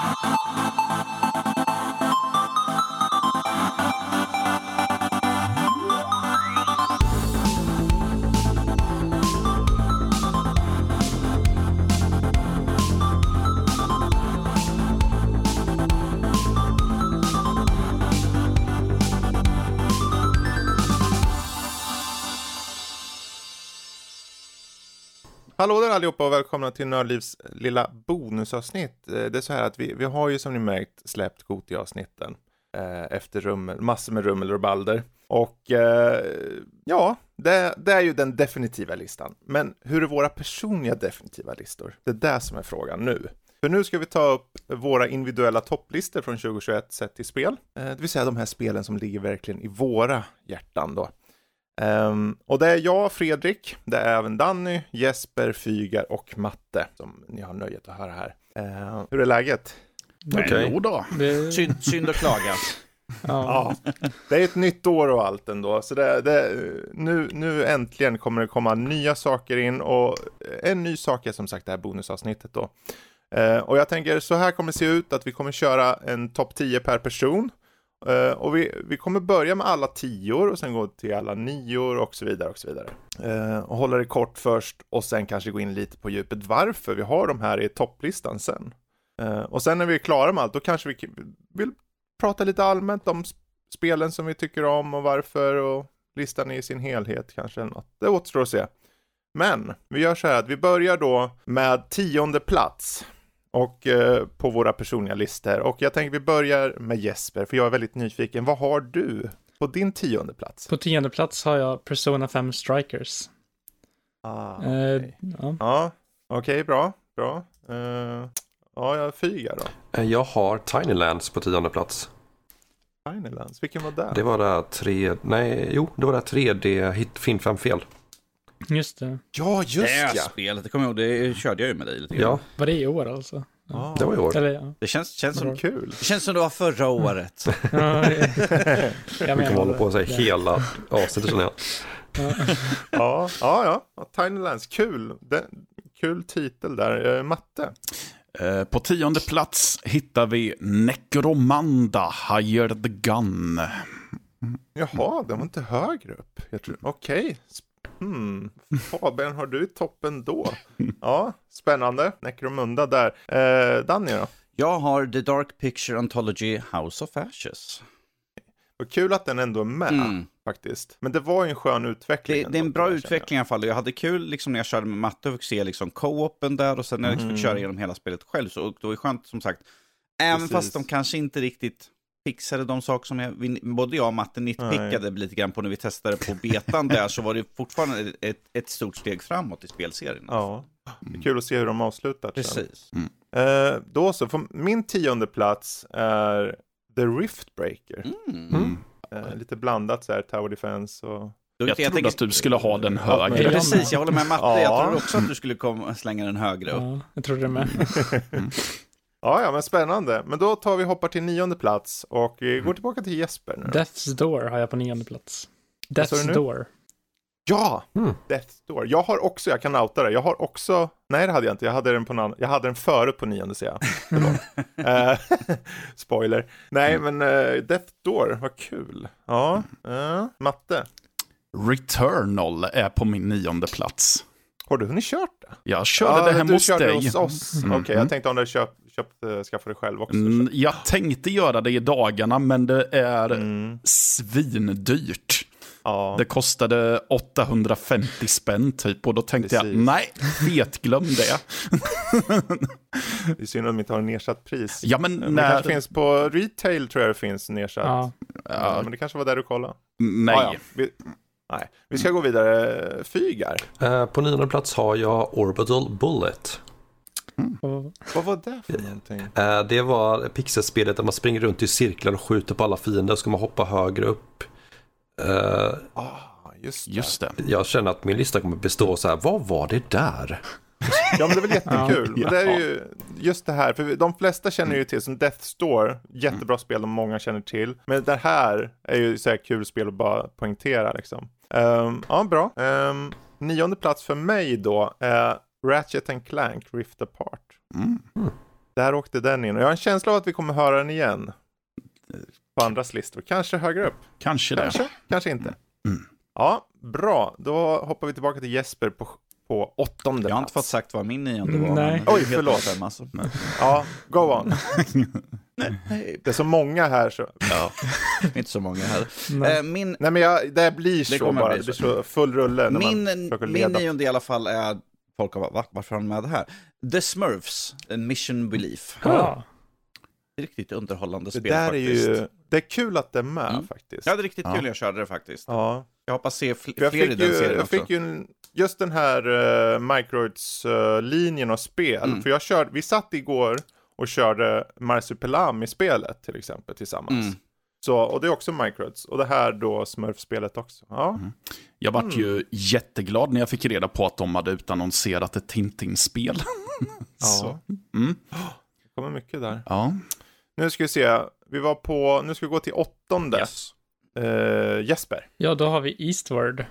Thank you. Hallå där allihopa och välkomna till Nördlivs eh, lilla bonusavsnitt. Eh, det är så här att vi, vi har ju som ni märkt släppt Gotia-avsnitten eh, efter rummel, massor med rummel och balder. Och eh, ja, det, det är ju den definitiva listan. Men hur är våra personliga definitiva listor? Det är det som är frågan nu. För nu ska vi ta upp våra individuella topplistor från 2021 sett till spel. Eh, det vill säga de här spelen som ligger verkligen i våra hjärtan då. Ehm, och det är jag, Fredrik, det är även Danny, Jesper, Fygar och Matte som ni har nöjet att höra här. Ehm, hur är läget? Okej. Jo då. Det, Synd, synd att klaga. ja. Ja, det är ett nytt år och allt ändå, så det, det, nu, nu äntligen kommer det komma nya saker in och en ny sak är som sagt det här bonusavsnittet då. Eh, och jag tänker så här kommer det se ut att vi kommer köra en topp 10 per person. Uh, och vi, vi kommer börja med alla tior och sen gå till alla nior och så vidare och så vidare. Uh, och hålla det kort först och sen kanske gå in lite på djupet varför vi har de här i topplistan sen. Uh, och sen när vi är klara med allt då kanske vi vill prata lite allmänt om sp- spelen som vi tycker om och varför och listan i sin helhet kanske eller något. Det återstår att se. Men vi gör så här att vi börjar då med tionde plats och eh, på våra personliga listor och jag tänker vi börjar med Jesper för jag är väldigt nyfiken. Vad har du på din tionde plats? På tionde plats har jag Persona 5 Strikers. Ah, Eh, okej. ja. Ja, okej, bra, bra. Eh, ja, jag fygar då. Eh, Jag har Tinylands på tionde plats. Tinylands, vilken var det? Det var det tre, nej, jo, det var det här 3D hit Finn fem fel. Just det. Ja, just det ja. spelet, det kommer jag ihåg, det körde jag ju med dig lite grann. Ja, Var det i år alltså? Ah, det var i år. Eller ja. Det känns, känns, som, Kul. det känns som det var förra året. ja det- jag Vi kommer hålla på och säga det. hela avsnittet känner jag. Ja, ja, ja. ja. Tinylands, kul. Det, kul titel där. Eh, matte. Eh, På tionde plats hittar vi Necromanda, the Gun. Jaha, den var inte högre upp. Jag tror, okej. Sp- Hmm. Fabian, har du i toppen då? Ja, spännande. Necromunda där. Eh, Danny då? Jag har The Dark Picture Anthology House of Ashes. Vad kul att den ändå är med Mm. faktiskt. Men det var ju en skön utveckling. Det, det är en ändå, bra utveckling i alla fall. Jag hade kul liksom, när jag körde med matte och fick se liksom, co-open där och sen när jag liksom, fick Mm. köra igenom hela spelet själv. Så och då är det skönt som sagt, även Precis. fast de kanske inte riktigt fixade de saker som jag, vi- både jag och matte nitpickade lite grann på när vi testade på betan där så var det fortfarande ett, ett stort steg framåt i spelserien. Ja, det är kul att se hur de avslutar. Precis. Eh, då så, för min tionde plats är The Riftbreaker. Mm. Mm. Eh, lite blandat så här, Tower Defense och... Jag trodde tänker- att du skulle ha den högre. Ja, Precis, jag håller med Matte. Ja. Jag trodde också att du skulle komma, slänga den högre upp. Ja, jag trodde det med. Ja, ja, men spännande. Men då tar vi hoppar till nionde plats och Mm. går tillbaka till Jesper nu. Death's Door har jag på nionde plats. sa du nu? Death's Door. Ja! Mm. Death Door. Jag har också, jag kan outa det, jag har också, nej det hade jag inte, jag hade den på någon, jag hade den förut på nionde ser jag. Eh, Spoiler. Nej men uh, Death Door, vad kul. Ja, eh, matte. Returnal är på min nionde plats. Har du hunnit kört det? Jag körde det hemma du hos körde dig. hos oss. Mm. Okej, jag tänkte om du hade köpt, köpt uh, skaffat det själv också. Mm, Jag tänkte göra det i dagarna, men det är Mm. svindyrt. Ja. Det kostade 850 spänn typ och då tänkte jag, Precis. nej, fetglöm det. Det är synd att de inte har en nedsatt pris. Ja, men Men det när... kanske finns på retail tror jag det finns nedsatt. Ja. Ja, men det kanske var där du kollade. Nej. Ja, ja. Vi, nej, vi ska gå vidare. Fygar. Eh, På nionde plats har jag Orbital Bullet. Och, Vad var det för någonting? Eh, Det var pixelspelet där man springer runt i cirklar och skjuter på alla fiender så ska man hoppa högre upp. Eh, Ah, just det. Just det. Jag känner att min lista kommer bestå så här, vad var det där? Ja, men det är väl jättekul. Ja. Men det är ju just det här, för de flesta känner ju till som Death Store, jättebra spel som många känner till. Men det här är ju så här kul spel att bara poängtera liksom. Ehm, ja, bra. Um, nionde plats för mig då är Ratchet and Clank Rift Apart. Mm. Där åkte den in. Och jag har en känsla av att vi kommer höra den igen. På andras listor. Kanske högre upp. Kanske det. Kanske, kanske inte. Mm. Ja, bra. Då hoppar vi tillbaka till Jesper på, på åttonde Jag har inte fått sagt vad min nionde var. Nej. det Oj, förlåt. bestämt, Alltså. Men, Ja, go on. nej, Det är så många här så. ja, inte så många här. Nej. Eh, min Nej men jag, det blir så kommer bara. bli Det blir så. så full rulle när min, min nionde i alla fall är, folk har bara, va? Varför har de med det här? The Smurfs, en Mission Belief. Ja. Riktigt underhållande Det spel där är faktiskt. ju, det är kul att det är med Mm. faktiskt. Jag hade riktigt Ja. kul jag körde det faktiskt. Ja. Jag hoppas se fl- jag fler i fick den ju, serien jag också. fick ju en, just den här uh, Microids-linjen och spel. Mm. För jag körde, vi satt igår och körde Marsupilami spelet till exempel tillsammans. Mm. Så, och det är också Microids. Och det här då Smurf-spelet också. Ja. Mm. Jag vart ju jätteglad när jag fick reda på att de hade utannonserat ett Tintin-spel. Ja. mm, Det kommer mycket där. ja. Nu ska vi se. Vi var på, nu ska vi gå till åttonde. Yes. Eh, Jesper. ja, då har vi Eastward.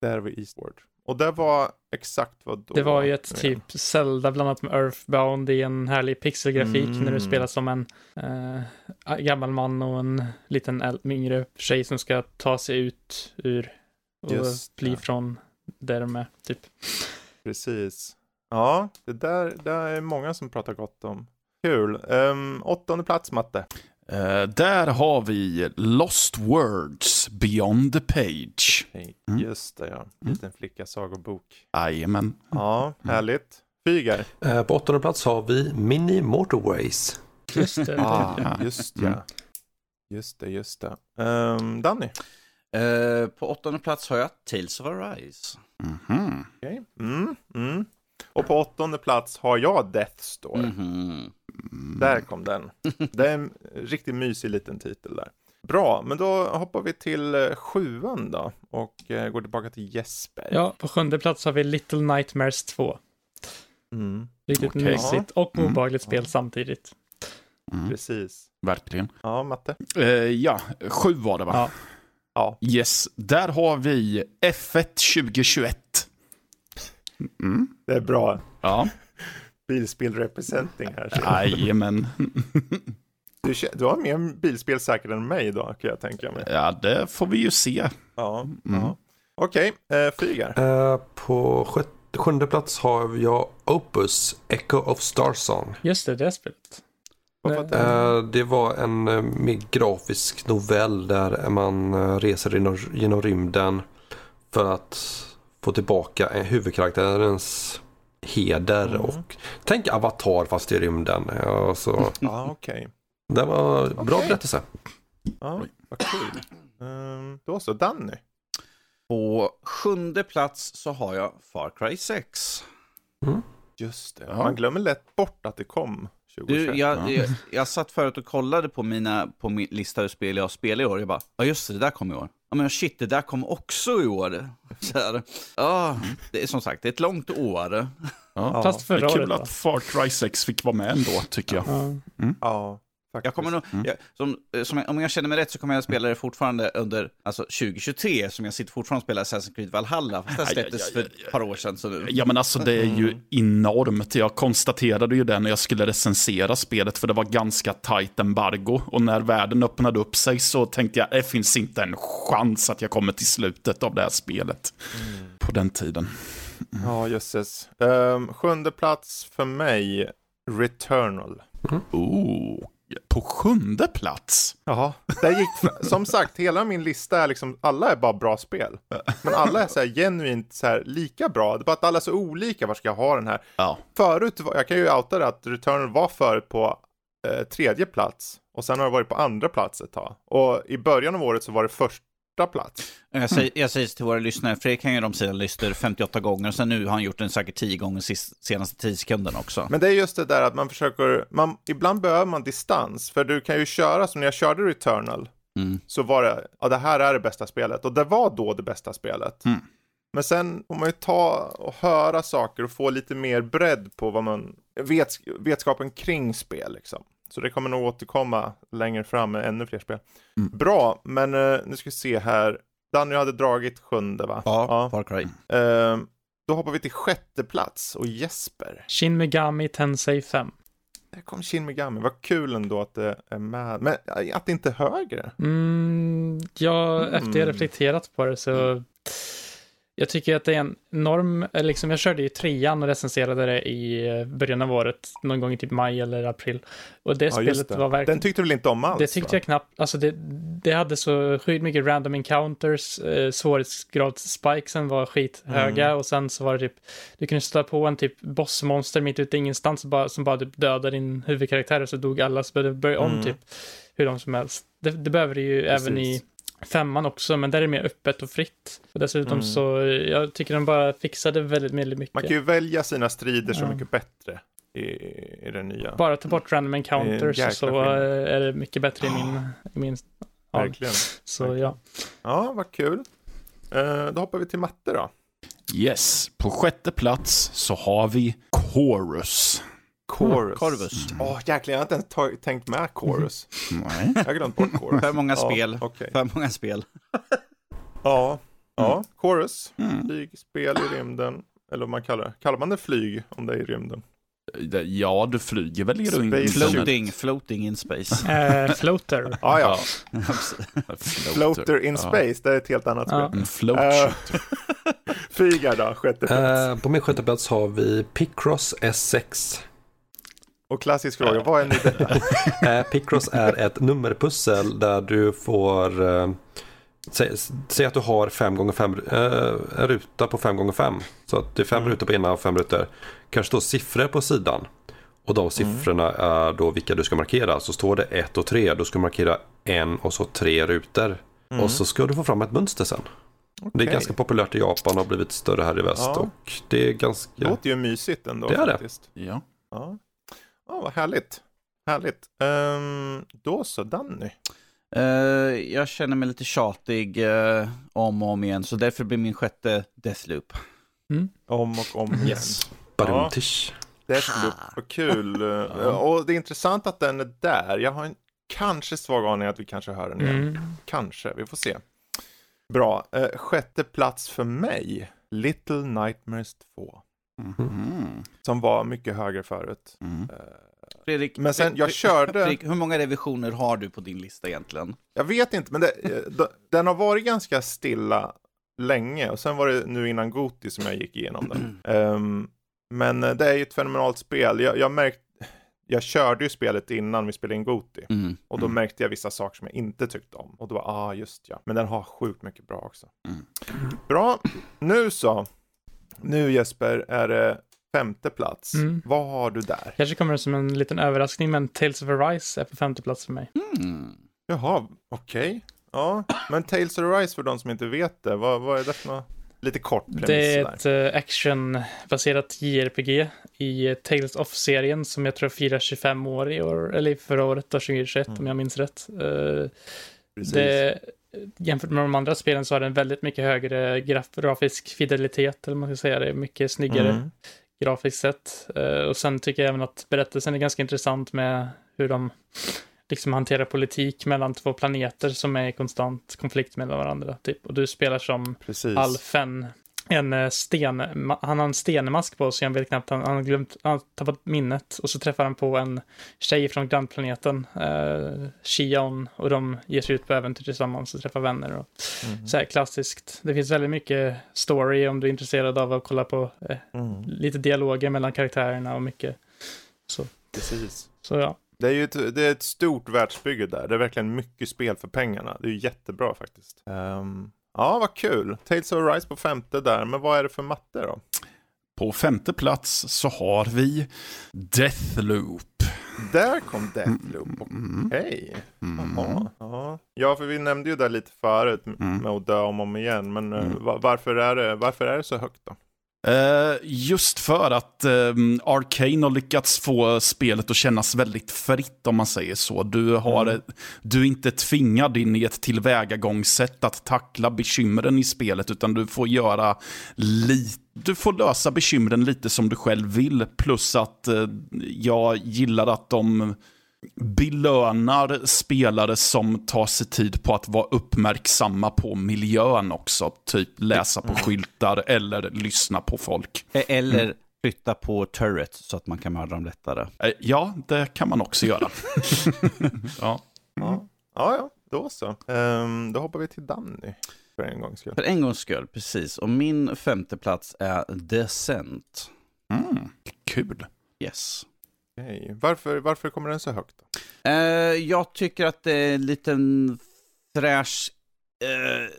Där var Eastward. Och det var exakt vad då? Det var ju ett typ Zelda blandat med Earthbound i en härlig pixelgrafik Mm. när du spelar som en eh, gammal man och en liten yngre tjej som ska ta sig ut ur och Just det. från där de är, typ. Precis. Ja, det där, det är många som pratar gott om. Kul. Um, åttonde plats, Matte. Eh, där har vi Lost Words Beyond the Page. Mm. Just det, ja. Liten flicka sagobok. Jajamän. Ja, härligt. Fygar. Eh, På åttonde plats har vi Mini Motorways. Just det. Ah, Ja. just Mm. ja. Just det, just det. Um, Danny. Eh, på åttonde plats har jag Tales of Arise. Mhm. Okej. Mm, mm. Och på åttonde plats har jag Death's Door. Mhm. Där kom den. Det är en riktigt mysig liten titel där. Bra, men då hoppar vi till eh, sjuan då och eh, går tillbaka till Jesper. Ja, på sjunde plats har vi Little Nightmares 2. Mm, Riktigt Okej. mysigt och Mm. obehagligt spel samtidigt. Mm. precis. Verkligen. Ja, Matte. Eh, ja, sju var det va? Ja. Ja. Yes, där har vi F1 2021. Mm. Det är bra. Ja, Bilspel representing här. jajamän. Du, du har mer bilspel säkert än mig då, kan jag tänka mig. Ja, det får vi ju se. Ja. Mm. ja. Okej, eh, Fygar. Eh, På sjätte, sjunde plats har jag Opus Echo of Starsong. Just det, det spelet. Eh, Det var en eh, mer grafisk novell där man reser genom, genom rymden för att få tillbaka en huvudkaraktärens heder Mm. och tänk Avatar fast i rymden. Ja, så, Ja, okej. Det var en bra berättelse. Ja, vad kul. Um, då så, Danny. På sjunde plats så har jag Far Cry 6. Just det. Ja. Man glömmer lätt bort att det kom 2021. Du, jag, Ja. jag, jag satt förut och kollade på, mina, på min lista över spel jag spelar i år. Jag bara, ja just det, det där kom i år. Ja men shit, det där kom också i år. Så här, ja, det är som sagt, det är ett långt år. Ja. Fast Det är förra kul att Far Cry 6 fick vara med ändå, tycker jag. Ja. Ja, faktiskt. Jag kommer nog, Mm. jag, som, eh, som, jag- om jag känner mig rätt så kommer jag att spela det fortfarande under alltså 2023, som jag sitter fortfarande och spelar Assassin's Creed Valhalla. Fast det släpptes för ett par år sedan. Så nu. Ja men alltså det är ju Mm. enormt. Jag konstaterade ju det när jag skulle recensera spelet för det var ganska tajt embargo. Och när världen öppnade upp sig så tänkte jag det finns inte en chans att jag kommer till slutet av det här spelet. Mm. På den tiden. Ja, jösses. Um, sjunde plats för mig, Returnal. Oh, på sjunde plats? Jaha, det gick som sagt, hela min lista är liksom, alla är bara bra spel. Men alla är så här genuint så här lika bra. Det är bara att alla är så olika, var ska jag ha den här? Ja. Förut, jag kan ju outa det att Returnal var förut på eh, tredje plats. Och sen har det varit på andra plats ett tag. Och i början av året så var det första plats. Jag, säger, jag säger till våra lyssnare, Fredrik kan göra om sina listor 58 gånger, sen nu har han gjort den säkert 10 gånger sist, senaste 10 sekunderna också. Men det är just det där att man försöker, man, ibland behöver man distans. För du kan ju köra, som när jag körde Returnal, Mm. så var det, ja det här är det bästa spelet. Och det var då det bästa spelet. Mm. Men sen får man ju ta och höra saker och få lite mer bredd på vad man, vet, vetskapen kring spel liksom. Så det kommer nog återkomma längre fram med ännu fler spel. Mm. Bra, men eh, nu ska vi se här. Danny hade dragit sjunde va? Ja, Far Cry. Eh, då hoppar vi till sjätte plats och Jesper. Shin Megami Tensei 5. där kom Shin Megami. Vad kul ändå att det är med. Men att det inte är högre. Mm, ja, Mm. efter jag reflekterat på det så jag tycker att det är en enorm, eller liksom jag körde ju trean och recenserade det i eh, början av året, någon gång i typ maj eller april. Och det Ja, spelet det. var verkligen... Den tyckte du väl inte om alls? Det tyckte va? jag knappt, alltså det, det hade så sjukt mycket random encounters, eh, svårighetsgradsspikesen var skithöga Mm. och sen så var det typ, du kunde stöta på en typ bossmonster mitt ute i ingenstans som bara, som bara typ dödade din huvudkaraktär och så dog alla så du börja om Mm. typ hur långt som helst. Det, det behöver det ju även i femman också, men där är det mer öppet och fritt. Och dessutom Mm. så, jag tycker de bara fixade väldigt, väldigt mycket. Man kan ju välja sina strider så mycket bättre i, i det nya. Bara ta bort random encounters så eh, är det mycket bättre i min, i min ja, Verkligen. Så ja. Ja, vad kul. Eh, då hoppar vi till matte då. Yes, på sjätte plats så har vi Chorus. Chorus. Corvus. Åh, jäklar, jag har inte ens tänkt med Chorus. Nej. Jag har glömt bort Chorus. För många Ja, spel. okej. För många spel. Ja, ja. Chorus. Mm. Flygspel i rymden. Eller vad man kallar det. Kallar man det flyg om det är i rymden? Ja, du flyger väl i rymden? Floating, floating in space. Eh, floater. Ah, ja, Floater. Floater in Ja. space, det är ett helt annat Ja. spel. En float Eh. Fygar då, sjätte plats. Eh, på min sjätte plats har vi Picross S6. Och klassisk fråga, vad är nu detta? Eh, Picross är ett nummerpussel där du får eh, Säg, säg att du har 5 gånger 5 eh, en ruta på 5 gånger 5 Så att det är fem Mm. rutor på ena och fem rutor. Kanske står siffror på sidan. Och de siffrorna är då vilka du ska markera. Så står det 1 och 3, då ska du markera en och så tre rutor. Mm. Och så ska du få fram ett mönster sen. Det Okej. är ganska populärt i Japan och har blivit större här i väst. Ja. Och det är ganska... Det låter ju mysigt ändå Det är det. faktiskt. Ja. Ja. Ja, vad härligt. Härligt. Ehm, då så, Danny. Eh, jag känner mig lite tjatig eh, om och om igen, så därför blir min sjätte Deathloop. Om och om igen. Yes. Badumtish. Deathloop, vad kul. Eh, Och det är intressant att den är där. Jag har en kanske svag aning att vi kanske hör den igen. Mm. Kanske, vi får se. Bra. Sjätte plats för mig. Little Nightmares 2. Mhm. Som var mycket högre förut. Mm. Eh, Fredrik, Men sen, jag körde- Fredrik, hur många revisioner har du på din lista egentligen? Jag vet inte, men det, eh, den har varit ganska stilla länge. Och sen var det nu innan Goti som jag gick igenom den. Ehm, men eh, det är ju ett fenomenalt spel. Jag, jag märkt, jag körde ju spelet innan vi spelade in Goti. Mm. Och då märkte jag vissa saker som jag inte tyckte om. Och då var ah just ja. Men den har sjukt mycket bra också. Mm. Bra, nu så. Nu Jesper är det femte plats. Mm. Vad har du där? Kanske kommer det som en liten överraskning, men Tales of Arise är på femte plats för mig. Mm. Jaha, okej. Ja, men Tales of Arise för de som inte vet det. Vad, vad är det för något? Lite kort premiss Det är där. ett eh, actionbaserat JRPG i eh, Tales of-serien som jag tror firar 25 år i år, eller förra året, då, 2021 om jag minns rätt. Eh, Precis. det, jämfört med de andra spelen så har den väldigt mycket högre graf, grafisk fidelitet, eller man ska säga. Det är mycket snyggare Mm. grafiskt sett. Eh, och sen tycker jag även att berättelsen är ganska intressant med hur de liksom hanterar politik mellan två planeter som är i konstant konflikt med varandra. Typ. Och du spelar som Precis. Alfen, en eh, sten, han har en stenmask på sig, han vet knappt, han, han har glömt, han har tappat minnet. Och så träffar han på en tjej från grannplaneten, eh, Shion, och de ger sig ut på äventyr tillsammans och träffar vänner. Och Mm. så här klassiskt. Det finns väldigt mycket story om du är intresserad av att kolla på eh, Mm. lite dialoger mellan karaktärerna och mycket. Så, Precis. så ja. Det är ju ett, det är ett stort världsbygge där. Det är verkligen mycket spel för pengarna. Det är ju jättebra faktiskt. Ehm, ja, vad kul. Tales of Rise på femte där. Men vad är det för matte då? På femte plats så har vi Deathloop. Där kom Deathloop. Mm. Okej. Mm. Jaha. Ja. ja, för vi nämnde ju det lite förut Mm. med att dö om och om igen. Men eh, Mm. va- varför, är det, varför är det så högt då? Eh, just för att um, Arcane har lyckats få spelet att kännas väldigt fritt om man säger så. Du, har, Mm. du är inte tvingad in i ett tillvägagångssätt att tackla bekymren i spelet, utan du får göra lite du får lösa bekymren lite som du själv vill. Plus att eh, jag gillar att de belönar spelare som tar sig tid på att vara uppmärksamma på miljön också. Typ läsa på skyltar eller lyssna på folk. E- Eller flytta på turret så att man kan mörda dem lättare. Eh, Ja, det kan man också göra. ja. Ja, ja, ja då så. Ehm, då hoppar vi till Danny för en gångs skull. För en gångs skull, precis. Och min femte plats är Descent. Mm, kul. Yes. Okej. Varför, varför kommer den så högt? Då? Eh, jag tycker att det är en liten fräsch, eh,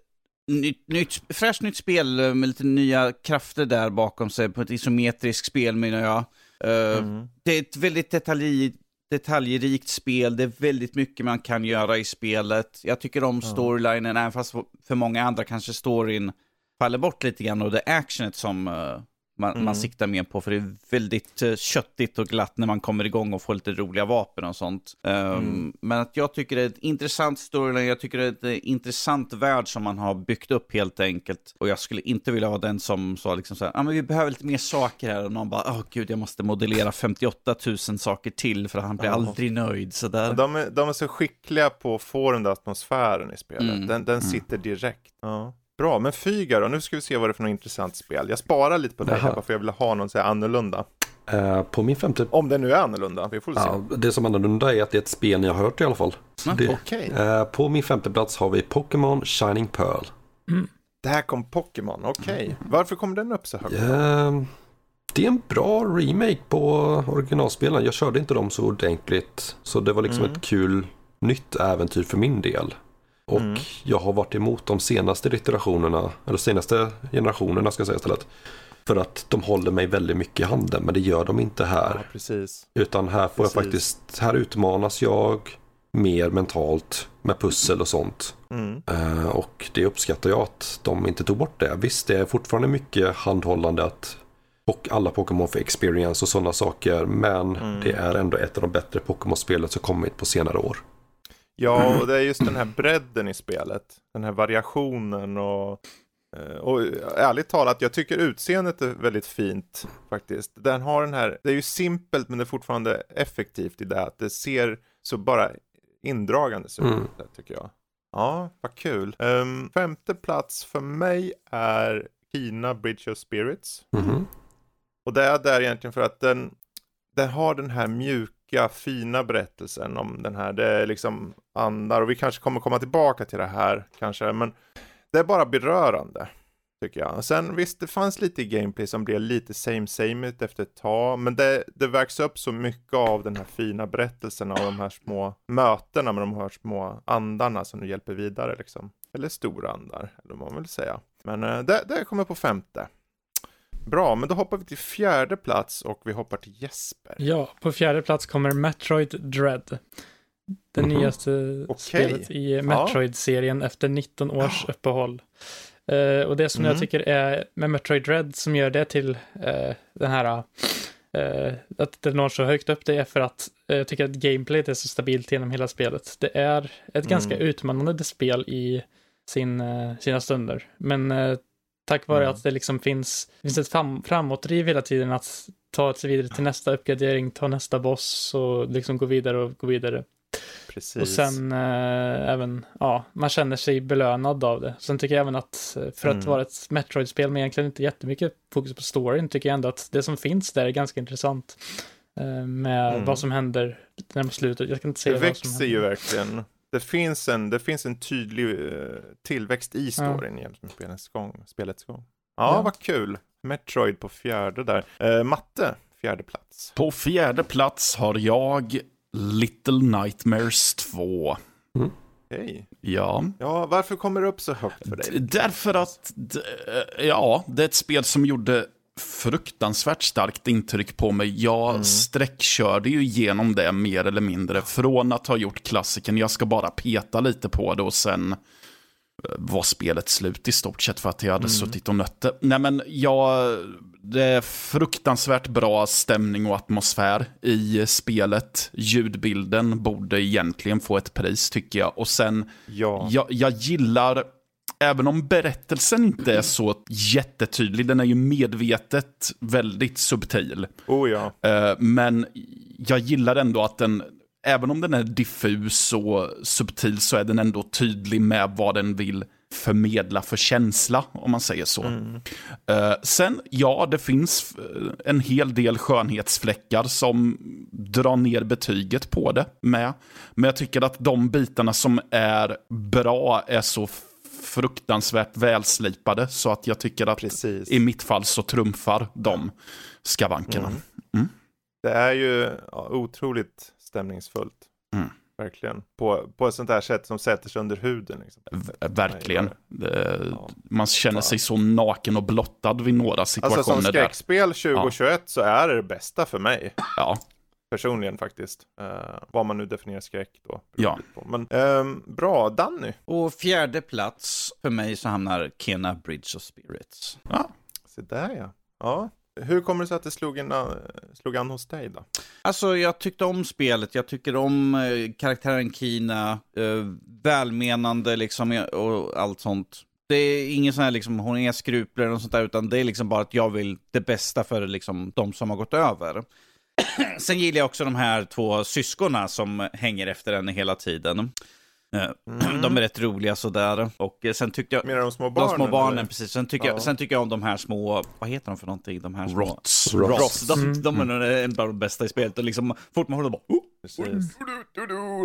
nytt, nytt, fräscht nytt spel med lite nya krafter där bakom sig på ett isometriskt spel menar jag. Eh, Mm. Det är ett väldigt detalj, detaljrikt spel, det är väldigt mycket man kan göra i spelet. Jag tycker om storylinen, även fast för många andra kanske storyn faller bort lite grann och det är actionet som eh, man, Mm. man siktar mer på, för det är väldigt uh, köttigt och glatt när man kommer igång och får lite roliga vapen och sånt. Um, Mm. Men att jag tycker det är ett intressant storyline, jag tycker det är ett eh, intressant värld som man har byggt upp helt enkelt. Och jag skulle inte vilja vara den som sa liksom så här, ah, men vi behöver lite mer saker här. Och någon bara, åh gud, jag måste modellera 58 000 saker till för han blir Ja. aldrig nöjd. Så där. De är, de är så skickliga på att få den där atmosfären i spelet. Mm. Den, den sitter direkt. Ja. Bra, men Fyga då? Nu ska vi se vad det är för något intressant spel. Jag sparar lite på det här bara för jag vill ha någon så här annorlunda. Eh, på min femte... Om det nu är annorlunda, vi får se. Ja, det som är annorlunda är att det är ett spel ni har hört i alla fall. Så det, Okej, eh, på min femte plats har vi Pokémon Shining Pearl. det här kom Pokémon, okej. Varför kom den upp så högt? Eh, det är en bra remake på originalspelen. Jag körde inte dem så ordentligt. Så det var liksom Mm. ett kul nytt äventyr för min del. Och Mm. jag har varit emot de senaste iterationerna, eller senaste generationerna ska jag säga istället. För att de håller mig väldigt mycket i handen, men det gör de inte här. Ja. Utan här får jag Precis. faktiskt, här utmanas jag mer mentalt med pussel och sånt. Mm. Eh, och det uppskattar jag att de inte tog bort det. Visst, det är fortfarande mycket handhållande att och alla Pokémon för experience och sådana saker. Men Mm. det är ändå ett av de bättre Pokémon-spelen som kommit på senare år. Ja, och det är just den här bredden i spelet. Den här variationen och, eh, och ärligt talat, jag tycker utseendet är väldigt fint faktiskt. Den har den här, det är ju simpelt men det är fortfarande effektivt i det att det ser så bara indragande ut, Mm. det tycker jag. Ja, vad kul. Ehm, femte plats för mig är Kina Bridge of Spirits. Mhm. Och det är där egentligen för att den, den har den här mjuka, fina berättelsen om den här. Det är liksom andar och vi kanske kommer komma tillbaka till det här kanske. Men det är bara berörande. Tycker jag. Och Sen visst, det fanns lite i gameplay som blev lite same same ut efter ett tag. Men det, det vägs upp så mycket av den här fina berättelsen av de här små mötena med de här små andarna som nu hjälper vidare liksom. Eller stora andar, eller vad man vill säga. Men eh, det, det kommer på femte. Bra, men då hoppar vi till fjärde plats och vi hoppar till Jesper. Ja, på fjärde plats kommer Metroid Dread. Det Mhm. nyaste Okej. spelet i Metroid-serien efter 19 års uppehåll. Eh, och det som Mm. jag tycker är med Metroid Dread som gör det till eh, den här eh, att det når så högt upp det är för att eh, jag tycker att gameplayet är så stabilt genom hela spelet. Det är ett ganska Mm. utmanande spel i sin, eh, sina stunder. Men tack vare Mm. att det liksom finns, finns ett fram, framåtdriv hela tiden att ta sig vidare till nästa uppgradering, ta nästa boss och liksom gå vidare och gå vidare. Precis. Och sen eh, även, ja, man känner sig belönad av det. Sen tycker jag även att eh, för att Mm. vara ett Metroid-spel med egentligen inte jättemycket fokus på storyn, tycker jag ändå att det som finns där är ganska intressant. Eh, med Mm. vad som händer närmast slutet. Jag kan inte det säga vad som växer händer. ju verkligen. Det finns en, det finns en tydlig eh, tillväxt i storyn jämt med spelets gång. Spelets gång. Ja, Ja. vad kul. Metroid på fjärde där. Eh, matte, fjärde plats. På fjärde plats har jag Little Nightmares 2. Hej. Ja, Ja, varför kommer det upp så högt för dig? D- därför att, d- ja, det är ett spel som gjorde fruktansvärt starkt intryck på mig. Jag Mm. sträckkörde ju igenom det mer eller mindre. Från att ha gjort klassiken, jag ska bara peta lite på det och sen eh, var spelet slut i stort sett för att jag hade Mm. suttit och nött det. Nej men jag, det är fruktansvärt bra stämning och atmosfär i spelet. Ljudbilden borde egentligen få ett pris tycker jag. Och sen Ja. jag, jag gillar, även om berättelsen inte är så jättetydlig, den är ju medvetet väldigt subtil. Oh ja. Eh, men jag gillar ändå att den, även om den är diffus och subtil så är den ändå tydlig med vad den vill förmedla för känsla, om man säger så. Eh, sen, ja, det finns eh, en hel del skönhetsfläckar som drar ner betyget på det med. Men jag tycker att de bitarna som är bra är så fruktansvärt välslipade så att jag tycker att Precis. i mitt fall så trumfar de skavankerna. Det är ju ja, otroligt stämningsfullt. Mm. Verkligen. På, på ett sånt här sätt som sätter sig under huden. Liksom. Verkligen. Det- Ja. Man känner sig så naken och blottad vid några situationer Alltså som skräckspel 2021 så är det det bästa för mig. Ja, Personligen faktiskt. Uh, vad man nu definierar skräck då. Ja. Men ehm, bra, Danny. Och fjärde plats för mig så hamnar Kena Bridge of Spirits. ja. Se där ja. ja. Hur kommer det sig att det slog, in, slog an hos dig då? Alltså jag tyckte om spelet, jag tycker om eh, karaktären Kina, eh, välmenande liksom eh, och allt sånt. Det är ingen sån här liksom, hon är skrupler och sånt där, utan det är liksom bara att jag vill det bästa för liksom de som har gått över. Sen gillar jag också de här två syskonen som hänger efter henne hela tiden. Eh, De är rätt roliga sådär. Och eh, sen tyckte jag... Menar de små De barnen? små barnen, eller? precis. Sen tycker, Ja. jag, sen tycker jag om de här små, vad heter de för någonting? De här små... Rots. Ross. De, de är nog en av de bästa i spelet. Och liksom, fort man håller bara... Oh! Precis.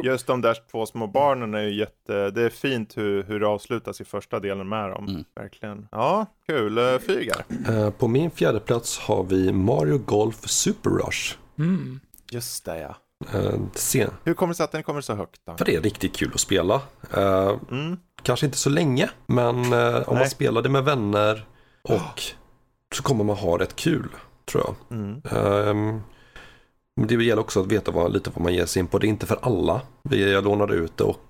Just de där två små barnen är ju jätte, det är fint hur, hur det avslutas i första delen med dem. Mm. Verkligen. Ja, kul. Uh, Fygar. Eh, På min fjärde plats har vi Mario Golf Super Rush. Mm. Just det ja. Eh, Sen, Hur kommer det sig att den kommer så högt då? för det är riktigt kul att spela. Eh, Mm. Kanske inte så länge, men eh, om man spelar det med vänner och så kommer man ha rätt kul, tror jag. Mm. Men det gäller också att veta vad, lite vad man ger sig in på. Det är inte för alla. Vi- Jag lånade ut det och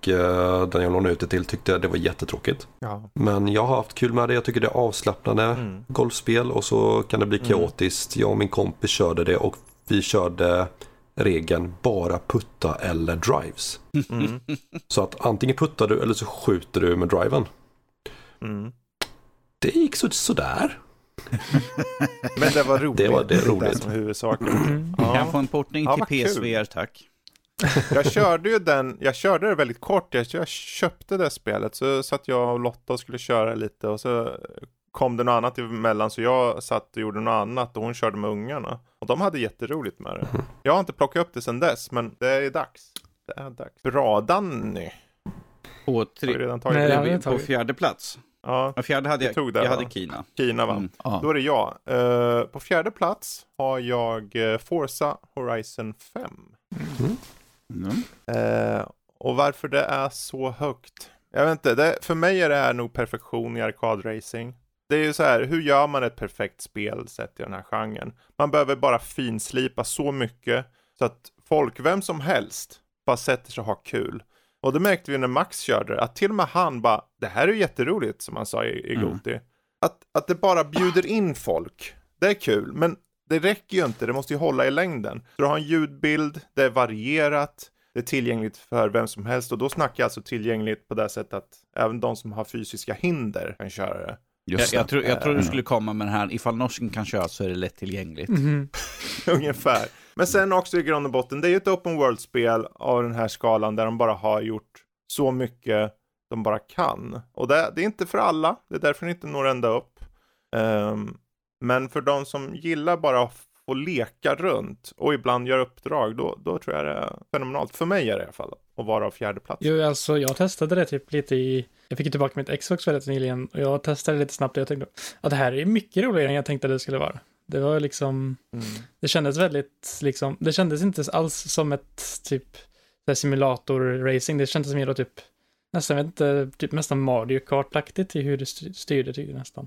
den jag lånade ut det till tyckte jag det var jättetråkigt. Ja. Men jag har haft kul med det. Jag tycker det är avslappnande Mm. golfspel och så kan det bli Mm. kaotiskt. Jag och min kompis körde det och vi körde regeln bara putta eller drives. Mm. Så att antingen puttar du eller så skjuter du med driven. Mm. Det gick så, sådär. Men det var roligt. Det var- det roligt. som huvudsaken. Mm. Kan jag Ja. få en portning Ja, till. PSVR, tack? Jag körde ju den, jag körde det väldigt kort. Jag, jag köpte det spelet, så satt jag och Lotta och skulle köra lite och så kom det något annat emellan så jag satt och gjorde något annat och hon körde med ungarna. Och de hade jätteroligt med det. Jag har inte plockat upp det sedan dess, men det är dags. Det är dags. Bra Danny. På, tre, redan tagit Nej, jag på fjärde plats. Ja, Ja, fjärde hade jag, tog det, jag hade Kina. Kina va? Mm. Då är det jag. Eh, på fjärde plats har jag eh, Forza Horizon 5. Mm. Eh, och varför det är så högt? Jag vet inte, det, för mig är det här nog perfektion i arkadracing. Det är ju så här, hur gör man ett perfekt spel sett i den här genren? Man behöver bara finslipa så mycket så att folk, vem som helst, bara sätter sig och har kul. Och det märkte vi när Max körde, att till och med han bara, det här är ju jätteroligt som han sa i, i Mm. Goti. Att, att det bara bjuder in folk, det är kul, men det räcker ju inte, det måste ju hålla i längden. Så du har en ljudbild, det är varierat, det är tillgängligt för vem som helst och då snackar jag alltså tillgängligt på det sättet att även de som har fysiska hinder kan köra det. Jag, Just jag, det. tror, jag tror du skulle komma med den här, ifall norsken kan köra så är det lättillgängligt. Mhm. Ungefär. Men sen också i grund och botten, det är ju ett open world-spel av den här skalan där de bara har gjort så mycket de bara kan. Och det, det är inte för alla, det är därför det inte når ända upp. Ehm, men för de som gillar bara få leka runt och ibland göra uppdrag, då, då tror jag det är fenomenalt. För mig är det i alla fall, att vara av fjärde plats. Jo, alltså jag testade det typ lite i, jag fick ju tillbaka mitt Xbox väldigt nyligen och jag testade lite snabbt och jag tänkte att det här är mycket roligare än jag tänkte det skulle vara. Det var liksom, Mm. det kändes väldigt liksom, det kändes inte alls som ett typ simulator-racing, det kändes mer då typ, nästan, vet inte, typ nästan Mario Kart-aktigt i hur det styr- styrde jag nästan.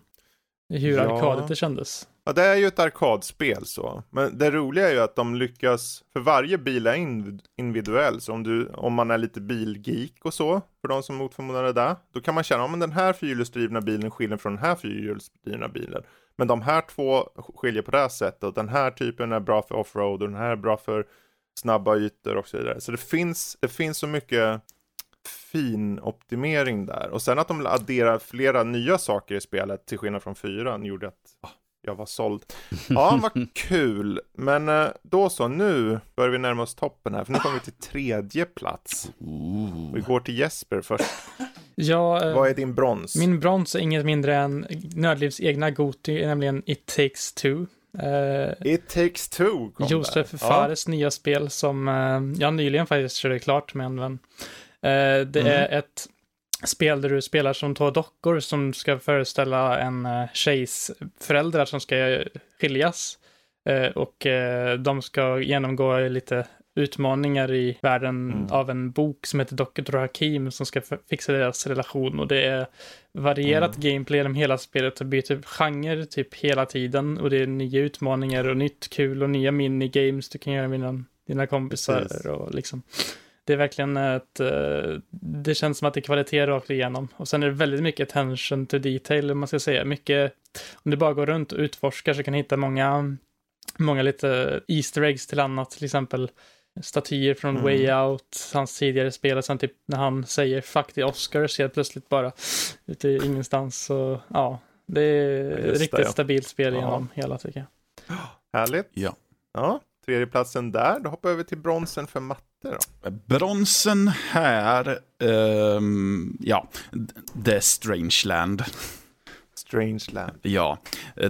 I hur Ja. arkadigt det kändes. Ja, det är ju ett arkadspel så. Men det roliga är ju att de lyckas, för varje bil är individuell. Så om, du, om man är lite bilgeek och så, för de som mot förmodan är det, då kan man känna om den här fyrhjulsdrivna bilen skiljer från den här fyrhjulsdrivna bilen. Men de här två skiljer på det här sättet och den här typen är bra för offroad och den här är bra för snabba ytor och så vidare. Så det finns, det finns så mycket fin optimering där. Och sen att de adderar flera nya saker i spelet till skillnad från fyran gjorde att ah, jag var såld. Ja, vad kul. Men eh, då så, nu börjar vi närma oss toppen här, för nu kommer vi till tredje plats. Vi går till Jesper först. Ja, eh, Vad är din brons? min brons är inget mindre än Nördlivs egna Goti, nämligen It takes two. Eh, It takes two kom Josef där. Fares nya spel som eh, jag nyligen faktiskt körde klart med en vän. Eh, det Mm. är ett spel där du spelar som två dockor som ska föreställa en eh, tjejs föräldrar som ska skiljas. Eh, och eh, de ska genomgå lite utmaningar i världen Mm. av en bok som heter Dr. Hakim som ska fixa deras relation och det är varierat Mm. gameplay genom hela spelet och byter genre typ hela tiden och det är nya utmaningar och nytt kul och nya minigames du kan göra med dina, dina kompisar Precis. och liksom det är verkligen ett, eh, det känns som att det är kvalitet rakt igenom. Och sen är det väldigt mycket attention to detail, om man ska säga. Mycket, om du bara går runt och utforskar så kan du hitta många, många lite Easter eggs till annat, till exempel statyer från Mm. Way Out, hans tidigare spel, och sen typ när han säger fuck the Oscars helt plötsligt bara ute i ingenstans. Så ja, det är Ja, just ett det, riktigt ja. stabilt spel Ja. genom hela tycker jag. Härligt. Ja. Ja, tredjeplatsen där. Då hoppar vi över till bronsen för matte då. Bronsen här, ehm, ja, det är Strangeland. Strangeland. Ja,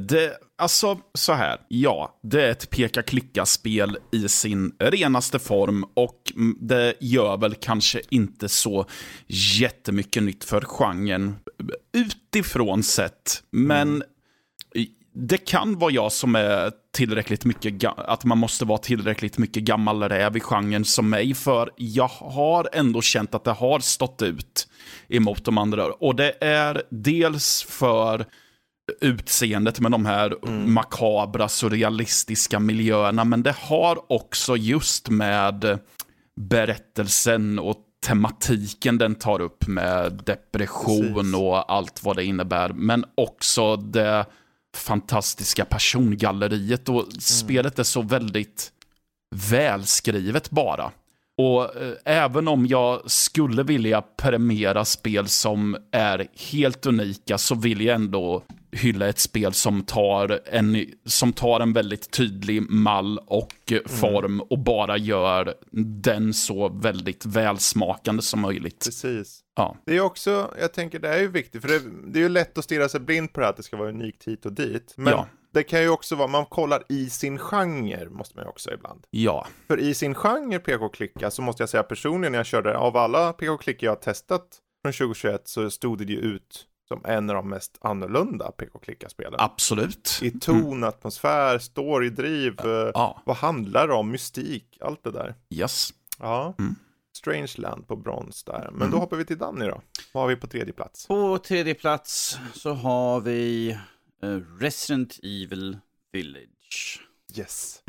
det, alltså så här. Ja, det är ett peka-klicka-spel i sin renaste form och mm, det gör väl kanske inte så jättemycket nytt för genren utifrån sett. Men det kan vara jag som är tillräckligt mycket, att man måste vara tillräckligt mycket gammal räv i genren som mig, för jag har ändå känt att det har stått ut emot de andra. Och det är dels för utseendet med de här makabra, surrealistiska miljöerna, men det har också just med berättelsen och tematiken den tar upp med depression Precis. och allt vad det innebär, men också det fantastiska persongalleriet och spelet är så väldigt välskrivet bara. Och eh, även om jag skulle vilja premiera spel som är helt unika så vill jag ändå hylla ett spel som tar en, som tar en väldigt tydlig mall och eh, form och bara gör den så väldigt välsmakande som möjligt. Precis. Ja. Det är också, jag tänker det är ju viktigt, för det, det är ju lätt att stirra sig blind på det här, att det ska vara unikt hit och dit. Men Ja. Det kan ju också vara, man kollar i sin genre, måste man ju också ibland. Ja, För i sin genre PK-klicka så måste jag säga personligen när jag körde, av alla PK-klickar jag har testat från 2021 så stod det ju ut som en av de mest annorlunda PK-klicka-spelen. absolut. I ton, atmosfär, story, driv, eh, Ja, vad handlar det om, mystik, allt det där. yes. Ja. Mm. Strangeland på brons där. Men Mm. då hoppar vi till Danny då. Vad har vi på tredje plats? På tredje plats så har vi Eh, Resident Evil Village. Yes.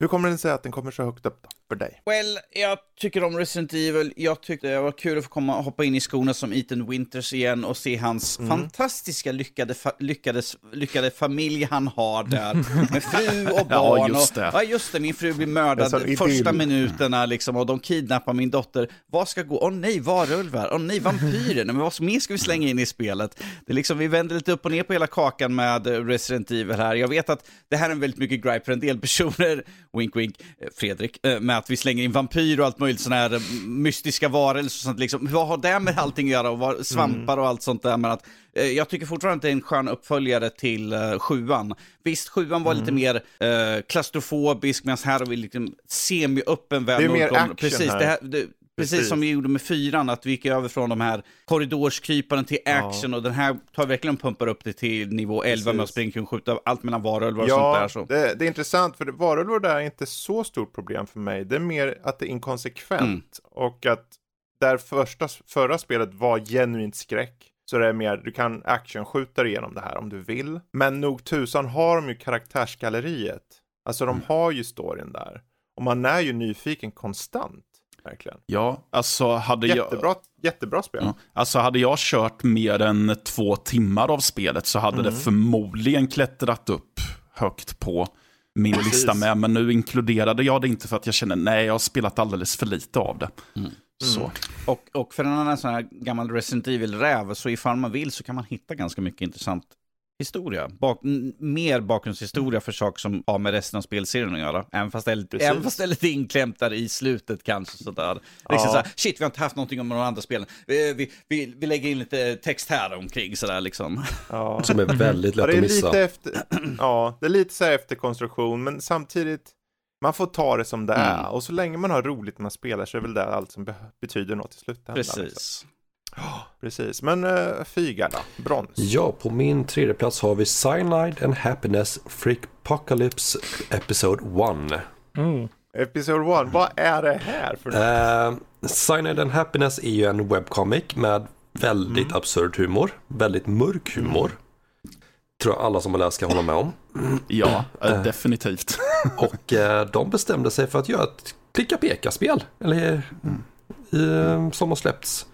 Hur kommer det sig att den kommer så högt upp då, för dig? Well, jag tycker om Resident Evil. Jag tyckte det var kul att få komma och hoppa in i skorna som Ethan Winters igen och se hans Mm. fantastiska lyckade, fa lyckades, lyckade familj han har där. Med fru och Ja, barn. just och, det. ja, just det. Min fru blir mördad första minuterna liksom och de kidnappar min dotter. Vad ska gå? Åh nej, varulvar. Åh nej, vampyrer. Men vad mer ska vi slänga in i spelet? Det är liksom, vi vänder lite upp och ner på hela kakan med Resident Evil här. Jag vet att det här är en väldigt mycket gripe för en del personer, wink wink, eh, Fredrik, eh, med att vi slänger in vampyr och allt möjligt sådana här eh, mystiska varelser och sånt liksom. Vad har det med allting att göra och vad, svampar och allt sånt där. Men att, eh, jag tycker fortfarande att det är en skön uppföljare till eh, sjuan. Visst, sjuan var lite mer eh, klaustrofobisk medan här har vi liksom semi-öppen värld. Det är mer action precis, här. Det här det, Precis Precis. som vi gjorde med fyran, att vi gick över från de här korridorskryparen till action och den här tar verkligen pumpar upp det till nivå 11 med att Precis. springa och skjuta allt mellan varulvar och sånt Ja, där. Så. det, det är intressant för varulvar där är inte så stort problem för mig. Det är mer att det är inkonsekvent Mm. och att där första, förra spelet var genuint skräck så det är mer, du kan actionskjuta igenom det här om du vill. Men nog tusan har de ju karaktärsgalleriet. Alltså Mm. de har ju storyn där. Och man är ju nyfiken konstant. Verkligen. Ja, alltså hade jag... Jättebra, jättebra spel. Ja. Alltså hade jag kört mer än två timmar av spelet så hade det Mm. förmodligen klättrat upp högt på min Precis. lista med. Men nu inkluderade jag det inte för att jag känner nej, jag har spelat alldeles för lite av det. Så. Och, och för en annan sån här gammal Resident Evil-räv, så ifall man vill så kan man hitta ganska mycket intressant historia. Bak, mer bakgrundshistoria för saker som har med resten av spelserien att göra. Även fast det är lite, Precis. även fast det är lite inklämt där i slutet kanske. Sådär. Liksom Ja. såhär, shit, vi har inte haft någonting om de andra spelen. Vi, vi, vi, vi lägger in lite text här omkring sådär liksom. Ja. Som är väldigt Ja, lätt det är att missa. lite efter, ja, det är lite så här efterkonstruktion, men samtidigt, man får ta det som det är. Mm. Och så länge man har roligt när man spelar så är väl det allt som be- betyder något i slutändan. Liksom. Precis. Precis, men uh, Fyga då? Brons? Ja, på min tredje plats har vi Cyanide and Happiness Freakocalypse Episode 1. Mm. Episode 1, vad är det här för något? Uh, Cyanide and Happiness är ju en webcomic med väldigt Mm. absurd humor. Väldigt mörk humor. Tror jag alla som har läst ska hålla med om. Ja, eh, Eh. definitivt. Och eh, de bestämde sig för att göra ett klicka-peka-spel. Eller, eh, som har släppts.